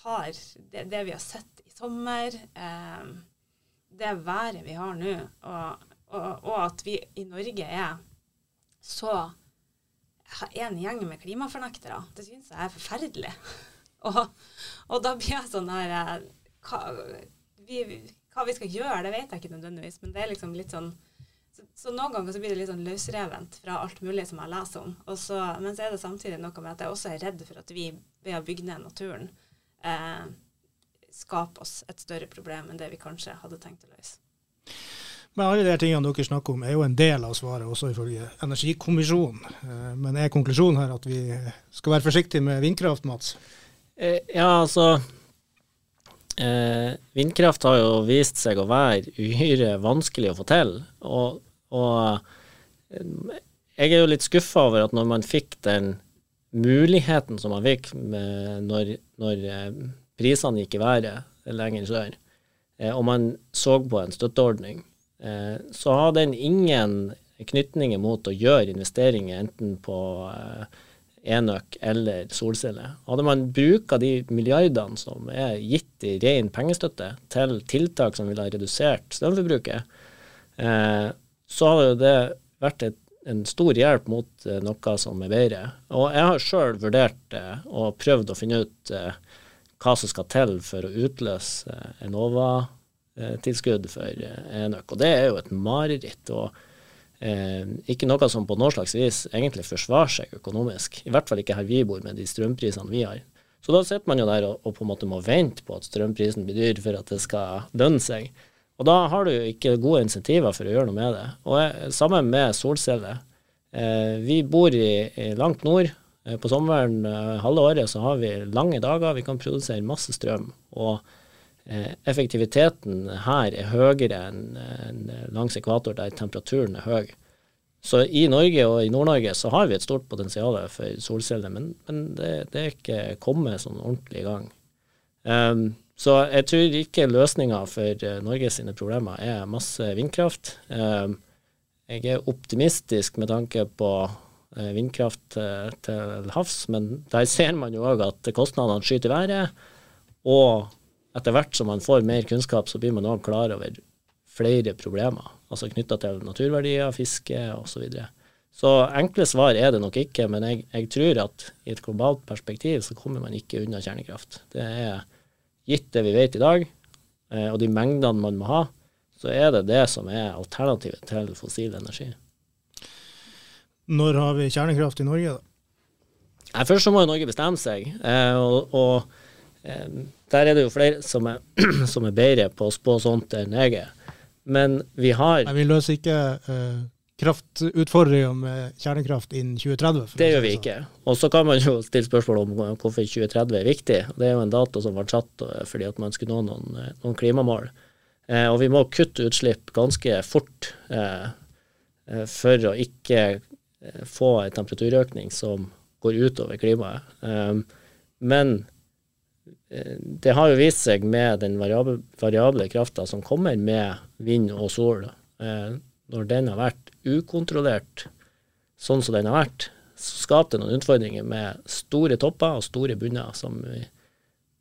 har det, det, vi har sett i sommer, eh, det været vi har nå, og, og, og, at vi i Norge er så en gjeng med klimafornektere, det syns jeg er forferdelig. og, og, da blir jeg sånn her eh, hva vi, hva vi skal gjøre, det vet jeg ikke nødvendigvis, men det er liksom litt sånn så, så, noen ganger så blir det litt sånn løsrevent fra alt mulig som jeg leser om. Så, men så er det samtidig noe med at jeg også er redd for at vi ved å bygge ned naturen eh, skaper oss et større problem enn det vi kanskje hadde tenkt å løse. Men alle de tingene dere snakker om er jo en del av svaret, også ifølge Energikommisjonen. Eh, men er konklusjonen her at vi skal være forsiktige med vindkraft, Mats? Eh, ja, altså eh, Vindkraft har jo vist seg å være uhyre vanskelig å få til. Og, og eh, jeg er jo litt skuffa over at når man fikk den muligheten som man fikk når, når eh, prisene gikk i været lenger sør, eh, og man så på en støtteordning, så har den ingen knytninger mot å gjøre investeringer enten på enøk eller solceller. Hadde man bruka de milliardene som er gitt i ren pengestøtte til tiltak som ville ha redusert strømforbruket, eh, så hadde det vært et, en stor hjelp mot eh, noe som er bedre. Og jeg har sjøl vurdert eh, og prøvd å finne ut hva som skal til for å utløse Enova-tilskudd for enøk, og det er jo et mareritt. og eh, ikke noe som på noe slags vis egentlig forsvarer seg økonomisk. I hvert fall ikke her vi bor, med de strømprisene vi har. Så da sitter man jo der og, og, på en måte må vente på at strømprisen blir dyr for at det skal lønne seg. Og da har du jo ikke gode insentiver for å gjøre noe med det. Og jeg, sammen med solceller. Eh, vi bor i, i langt nord. Eh, på sommeren eh, halve året så har vi lange dager. Vi kan produsere masse strøm. og effektiviteten her er høyere enn langs ekvator, der temperaturen er høy. Så i Norge og i Nord-Norge så har vi et stort potensial for solceller, men, men det, det, er ikke kommet sånn ordentlig i gang. Um, så jeg tror ikke løsninga for Norge Norges sine problemer er masse vindkraft. Um, jeg er optimistisk med tanke på uh, vindkraft til havs, men der ser man jo òg at kostnadene skyter i været. Og etter hvert som man får mer kunnskap, så blir man òg klar over flere problemer, altså knytta til naturverdier, fiske osv. Så, videre. så enkle svar er det nok ikke, men jeg, jeg, tror at i et globalt perspektiv så kommer man ikke unna kjernekraft. Det er gitt det vi vet i dag, eh, og de mengdene man må ha, så er det det som er alternativet til fossil energi. Når har vi kjernekraft i Norge, da? Først så må jo Norge bestemme seg. Eh, og, og eh, der er det jo flere som er, som er bedre på å spå sånt enn jeg er. Men vi har Men vi løser ikke uh, kraftutfordringa med kjernekraft innen 2030? Det gjør vi sånn. ikke. Og så kan man jo stille spørsmål om hvorfor 2030 er viktig. Det er jo en dato som ble satt eh, fordi at man skulle nå noen, eh, noen klimamål. Eh, og vi må kutte utslipp ganske fort eh, for å ikke få en temperaturøkning som går utover klimaet. Eh, men Eh, det har jo vist seg med den variable, variable krafta som kommer med vind og sol, eh, når den har vært ukontrollert sånn som den har vært, så skaper det noen utfordringer med store topper og store bunner som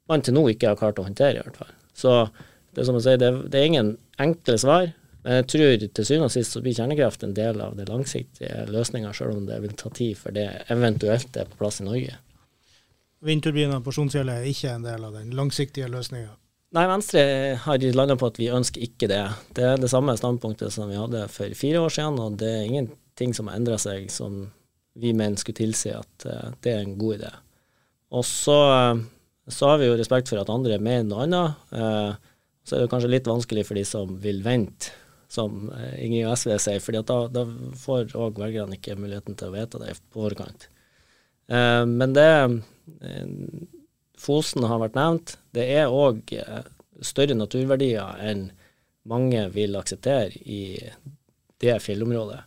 man til nå ikke har klart å håndtere, i hvert fall. Så det er som å si, det, det er ingen enkle svar. Men jeg tror til syvende og sist så blir kjernekraft en del av det langsiktige løsninga, selv om det vil ta tid før det eventuelt er på plass i Norge vindturbiner på Sjonfjellet er ikke en del av den langsiktige løsninga? Nei, Venstre har landa på at vi ønsker ikke det. Det er det samme standpunktet som vi hadde for fire år siden, og det er ingenting som har endra seg som vi mener skulle tilsi at uh, det er en god idé. Og så, uh, så, har vi jo respekt for at andre mener noe annet. Uh, så er det kanskje litt vanskelig for de som vil vente, som Ingrid og SV sier, for da, da, får òg velgerne ikke muligheten til å vite det på forkant. men det Eh, Fosen har vært nevnt. Det er òg eh, større naturverdier enn mange vil akseptere i det fjellområdet.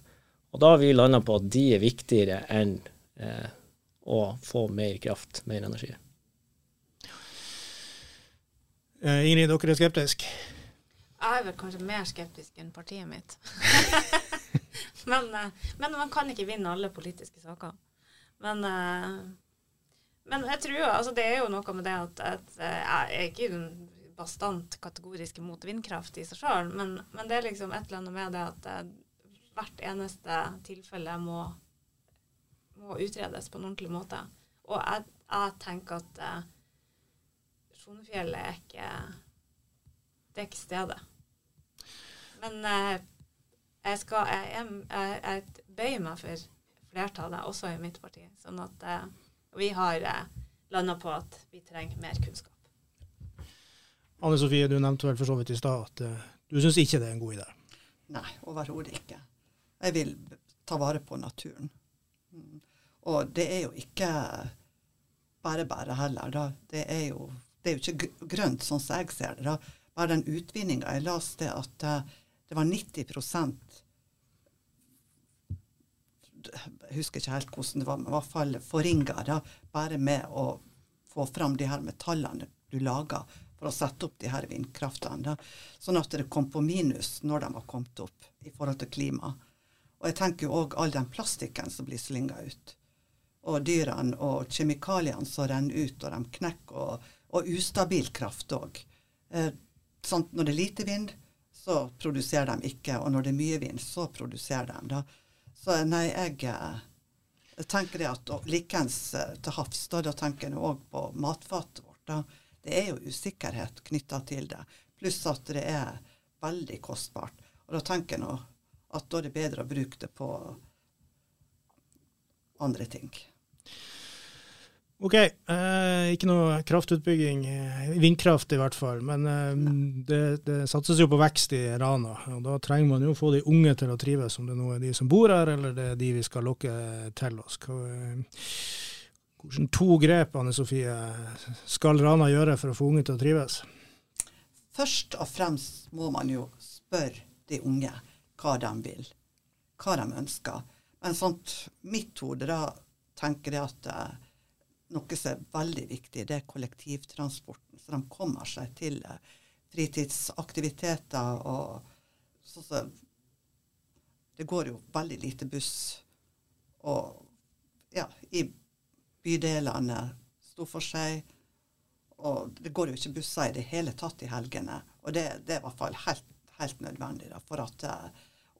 Og da har vi landa på at de er viktigere enn eh, å få mer kraft, mer energi. Uh, Ingrid, dere er skeptisk? Jeg er vel kanskje mer skeptisk enn partiet mitt. men, uh, men, man kan ikke vinne alle politiske saker. Men uh, men jeg tror jo, altså det er jo noe med det at, at eh, jeg er ikke bastant kategorisk imot vindkraft i seg sjøl, men, men, det er liksom et eller annet med det at eh, hvert eneste tilfelle må, må utredes på en ordentlig måte. Og jeg, jeg tenker at eh, Sjonefjellet er ikke Det er ikke stedet. Men jeg, skal, jeg, jeg, jeg, bøyer meg for flertallet, også i mitt parti. Sånn at eh, vi har eh, landa på at vi trenger mer kunnskap. Anne Sofie, du nevnte vel for så vidt i stad at uh, du syns ikke det er en god idé? Nei, overhodet ikke. Jeg vil ta vare på naturen. Mm. Og det er jo ikke bare bare heller. Da. Det, er jo, det er jo ikke grønt, sånn som jeg ser det. da. Bare den utvinninga. Jeg leste at uh, det var 90 Jeg husker ikke helt hvordan det var, men i hvert fall forringa bare med å få fram de her metallene du lager for å sette opp de her vindkraftene. Da. Sånn at det kom på minus når de var kommet opp i forhold til klima. Og jeg tenker jo òg all den plastikken som blir slynga ut. Og dyrene og kjemikaliene som renner ut, og de knekker, og, og ustabil kraft òg. Eh, sånn, når det er lite vind, så produserer de ikke, og når det er mye vind, så produserer de. Da. Så nei, jeg, eh, jeg tenker det at Likeens eh, til havs, da, da tenker jeg òg på matfatet vårt. da det er jo usikkerhet knytta til det. Pluss at det er veldig kostbart. Og da tenker jeg at da er det bedre å bruke det på andre ting. OK. Eh, ikke noe kraftutbygging, eh, vindkraft i hvert fall. Men eh, det, det, satses jo på vekst i Rana. og Da trenger man jo å få de unge til å trives, om det nå er de som bor her, eller det er de vi skal lokke til oss. Hva, eh, hvilke to grep Anne Sofie, skal Rana gjøre for å få unge til å trives? Først og fremst må man jo spørre de unge hva de vil, hva de ønsker. Men sånt mitt hode da tenker jeg at eh, noe som er veldig viktig, det er kollektivtransporten. Så de kommer seg til eh, fritidsaktiviteter og så, så, Det går jo veldig lite buss. Og ja, i bydelene sto for seg. Og det går jo ikke busser i det hele tatt i helgene. Og det, det er i hvert fall helt, helt nødvendig da, for at uh,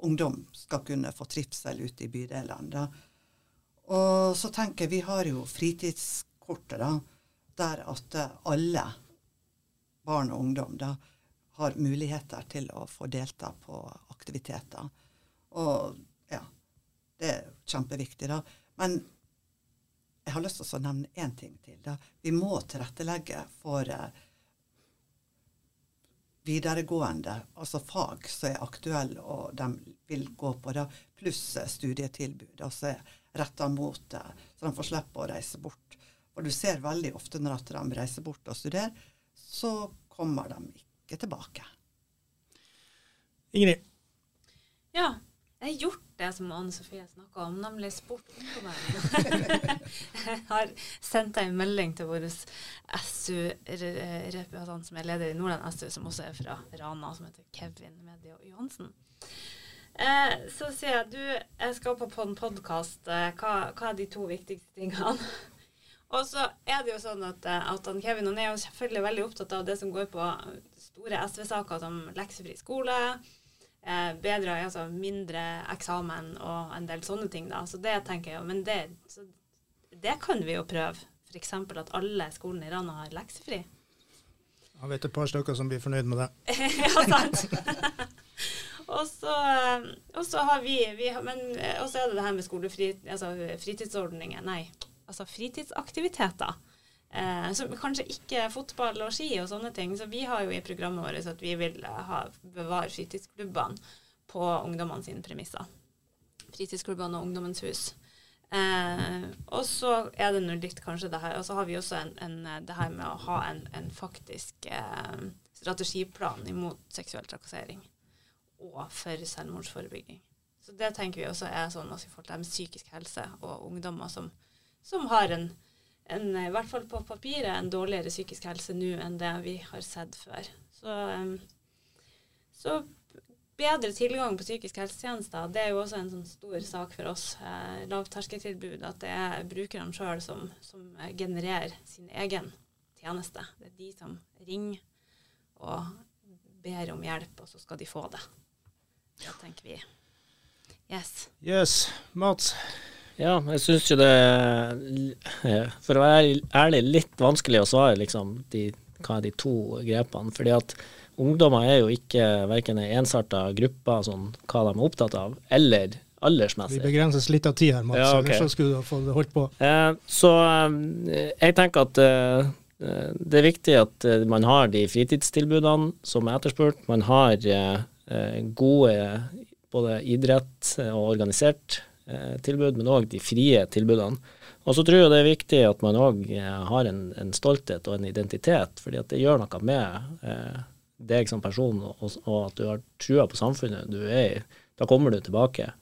ungdom skal kunne få trivsel ute i bydelene. Da. Og så tenker jeg, vi har jo fritidskortet, da, der at alle barn og ungdom da, har muligheter til å få delta på aktiviteter. Og ja, det er kjempeviktig, da. Men jeg har lyst til å nevne én ting til. Da. Vi må tilrettelegge for eh, videregående, altså fag som er aktuelle og de vil gå på, da, pluss studietilbud. altså retta mot det, så de får slippe å reise bort. For du ser veldig ofte når de reiser bort og studerer, så kommer de ikke tilbake. Ingrid? Ja, jeg har gjort det som Anne Sofie snakka om, nemlig spurt ungdommen. jeg har sendt en melding til vår SU-representant som er leder i Nordland SU, som også er fra Rana, som heter Kevin Medio Johansen. Eh, så sier jeg du, jeg skal på en podkast. Eh, hva, hva, er de to viktigste tingene? Og så er det jo sånn at, eh, at Kevin han er jo selvfølgelig veldig opptatt av det som går på store SV-saker som leksefri skole eh, bedre, altså mindre eksamen og en del sånne ting. da, så Det tenker jeg jo, men det, det kan vi jo prøve. F.eks. at alle skolene i Rana har leksefri. Jeg vet et par stykker som blir fornøyd med det. ja, sant. og, så, og så har vi, vi men også er det det her med skolefri, altså fritidsordninger. Nei, altså fritidsaktiviteter. Eh, så kanskje ikke fotball og ski og sånne ting. Så vi har jo i programmet vårt at vi vil ha, bevare fritidsklubbene på ungdommene sine premisser. Fritidsklubbene og Ungdommens hus. Eh, og så er det nå litt kanskje det her Og så har vi også en, en, det her med å ha en, en faktisk eh, strategiplan imot seksuell trakassering og for selvmordsforebygging. Så det tenker vi også er sånn også i forhold til psykisk helse og ungdommer som, som har en en, i hvert fall på papiret en dårligere psykisk helse nå enn det vi har sett før. Så, så bedre tilgang på psykisk helsetjenester, det er jo også en sånn stor sak for oss. Eh, lavterskeltilbud. At det er brukerne sjøl som, som, genererer sin egen tjeneste. Det er de som ringer og ber om hjelp, og så skal de få det. Det tenker vi. Yes. Yes. Mats? Ja, jeg syns jo det For å være ærlig, litt vanskelig å svare liksom de, hva er de to grepene. fordi at ungdommer er jo ikke verken ei ensarta gruppe, sånn hva de er opptatt av, eller aldersmessig. Vi begrenses litt av tid her, Mats, ja, okay. så skulle du fått holdt på. Eh, så eh, jeg tenker at eh, det er viktig at eh, man har de fritidstilbudene som er etterspurt. Man har eh, gode både idrett og organisert Eh, tilbud, men òg de frie tilbudene. Og så tror jeg det er viktig at man òg eh, har en, en, stolthet og en identitet, fordi at det gjør noe med eh, deg som person, og, og, at du har trua på samfunnet du er i. Da kommer du tilbake.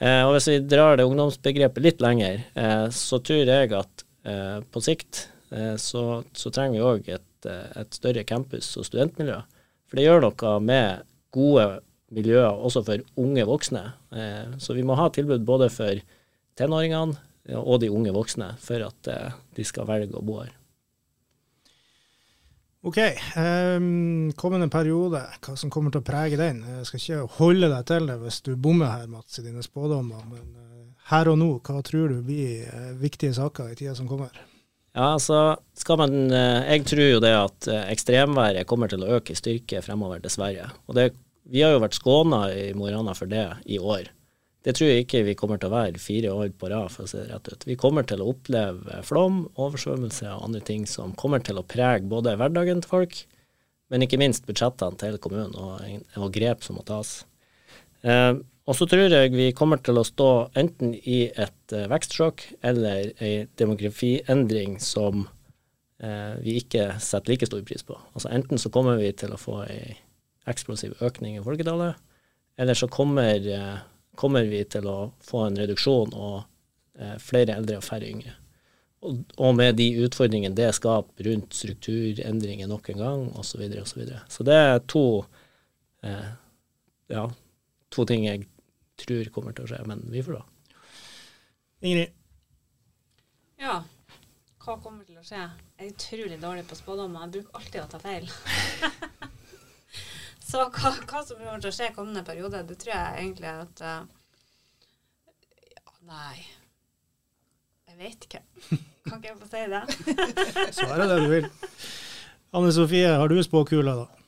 Eh, og Hvis vi drar det ungdomsbegrepet litt lenger, eh, så tror jeg at eh, på sikt så, så, trenger vi òg et, et, større campus- og studentmiljø. For det gjør noe med gode miljøer også for unge voksne. Eh, så vi må ha tilbud både for tenåringene og de unge voksne for at eh, de skal velge å bo her. OK. Um, kommende periode, hva som kommer til å prege den? Jeg skal ikke holde deg til det hvis du bommer her, Mats, i dine spådommer. Men uh, her og nå, hva tror du blir viktige saker i tida som kommer? Ja, altså skal man uh, Jeg tror jo det at ekstremværet kommer til å øke i styrke fremover, dessverre. Og det vi har jo vært skåna i Mo i Rana for det i år. Det tror jeg ikke vi kommer til å være fire år på rad, for å si det rett ut. Vi kommer til å oppleve flom, oversvømmelse og andre ting som kommer til å prege både hverdagen til folk, men ikke minst budsjettene til kommunen og, og, grep som må tas. Eh, og så tror jeg vi kommer til å stå enten i et uh, vekstsjokk eller ei demografiendring som eh, vi ikke setter like stor pris på. Altså Enten så kommer vi til å få ei eksplosiv økning i folketallet, eller så kommer, eh, kommer, vi til å få en reduksjon og eh, flere eldre og færre yngre. Og, og, med de utfordringene det skaper rundt strukturendringer nok en gang, osv. Så, videre, og så, videre. så det er to, eh, ja, to ting jeg tror kommer til å skje, men vi får da. Ingrid? Ja, hva kommer til å skje? Jeg er utrolig dårlig på spådommer. Jeg bruker alltid å ta feil. Så hva, hva, som kommer til å skje kommende periode, det tror jeg egentlig at uh, ja, Nei. Jeg vet ikke. Kan ikke jeg få si det? Svare det du vil. Anne Sofie, har du spåkula, da?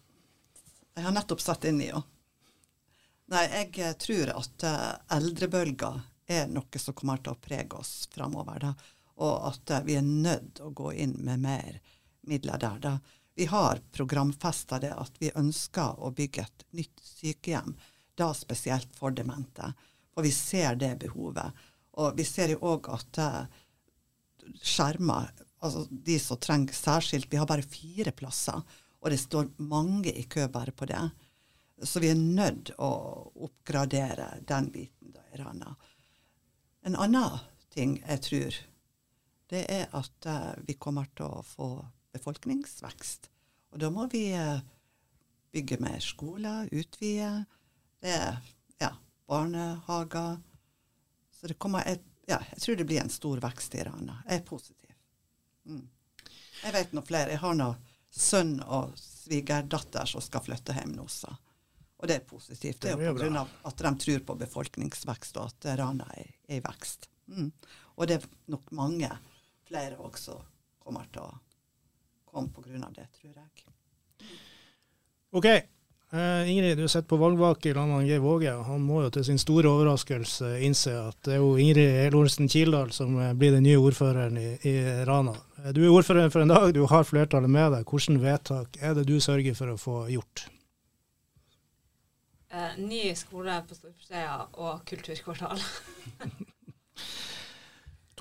Jeg har nettopp satt inn i henne. Nei, jeg eh, tror at uh, eldrebølga er noe som kommer til å prege oss framover. Og at uh, vi er nødt til å gå inn med mer midler der. da vi har programfesta det at vi ønsker å bygge et nytt sykehjem, da spesielt for demente. Og vi ser det behovet. Og vi ser jo òg at skjermer, altså de som trenger særskilt Vi har bare fire plasser, og det står mange i kø bare på det. Så vi er nødt å oppgradere den biten. der. En annen ting jeg tror, det er at uh, vi kommer til å få befolkningsvekst. Og da må vi uh, bygge mer skoler, utvide. Det er ja, barnehager. Så det kommer et, ja, jeg tror det blir en stor vekst i Rana. Jeg er positiv. Mm. Jeg vet noe flere. Jeg har nå sønn og svigerdatter som skal flytte hjem nå, så. Og det er positivt. Det er jo pga. at de tror på befolkningsvekst, og at Rana er, i vekst. Mm. Og det er nok mange flere også kommer til å komme pga. det, tror jeg. OK. Uh, Ingrid, du sitter på valgvake i landet med Geir Våge. Han må jo til sin store overraskelse innse at det er jo Ingrid Lorentzen Kildahl som eh, blir den nye ordføreren i, i, Rana. Eh, du er ordfører for en dag, du har flertallet med deg. Hvilke vedtak er det du sørger for å få gjort? Uh, ny skole på Storforshøya og kulturkvartal.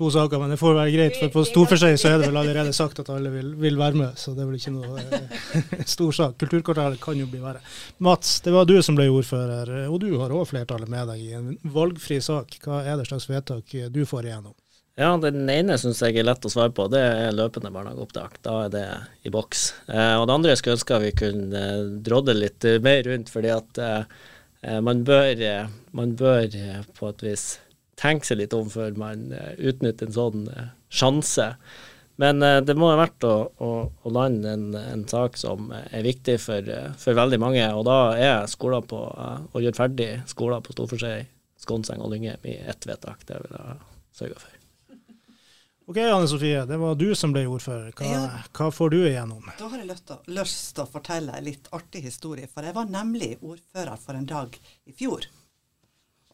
to saker, men det får være greit. For på Storforsøy så er det vel allerede sagt at alle vil, vil være med, så det er vel ikke noe eh, stor sak. Kulturkvartalet kan jo bli verre. Mats, det var du som ble ordfører, og du har òg flertallet med deg i en valgfri sak. Hva er det slags vedtak du får igjennom? Ja, Den ene syns jeg er lett å svare på. Det er løpende barnehageopptak. Da er det i boks. Eh, og det andre skulle ønske vi kunne eh, drodde litt mer rundt. fordi at eh, man bør, eh, man bør eh, på et vis tenke seg litt om før man utnytter en sånn sjanse. Men eh, det må ha vært å, å, å lande en, en sak som er viktig for, for veldig mange. Og da er skoler på, å gjøre ferdig skoler på Storforskjei, Skånseng og Lyngheim i ett vedtak. Det vil jeg sørge for. Ok, Anne Sofie, det var du som ble ordfører. Hva, Ja. hva får du igjennom? Da har jeg lyst til, å- fortelle en litt artig historie, for jeg var nemlig ordfører for en dag i fjor.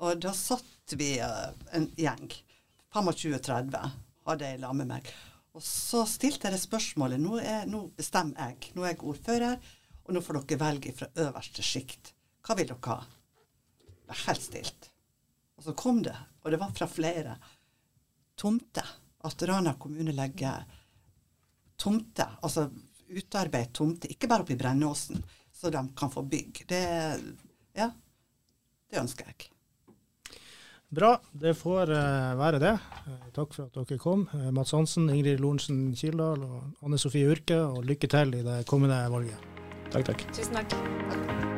Og da satt vi eh, en gjeng, 25-30, hadde jeg sammen med meg. Og så stilte jeg det spørsmålet nå, er, nå bestemmer jeg, nå er jeg ordfører, og nå får dere velge fra øverste sjikt. Hva vil dere ha? Det er helt stilt. Og så kom det, og det var fra flere. Tomte. At Rana kommune legger tomte, altså utarbeid tomte, ikke bare oppe i Brennåsen, så de kan få bygg. Det, ja, det ønsker jeg. Bra, det får eh, være det. Eh, takk for at dere kom. Eh, Mats Hansen, Ingrid Lorentzen Kildahl og Anne Sofie Urke, og lykke til i det kommende valget. Takk, takk. Tusen takk.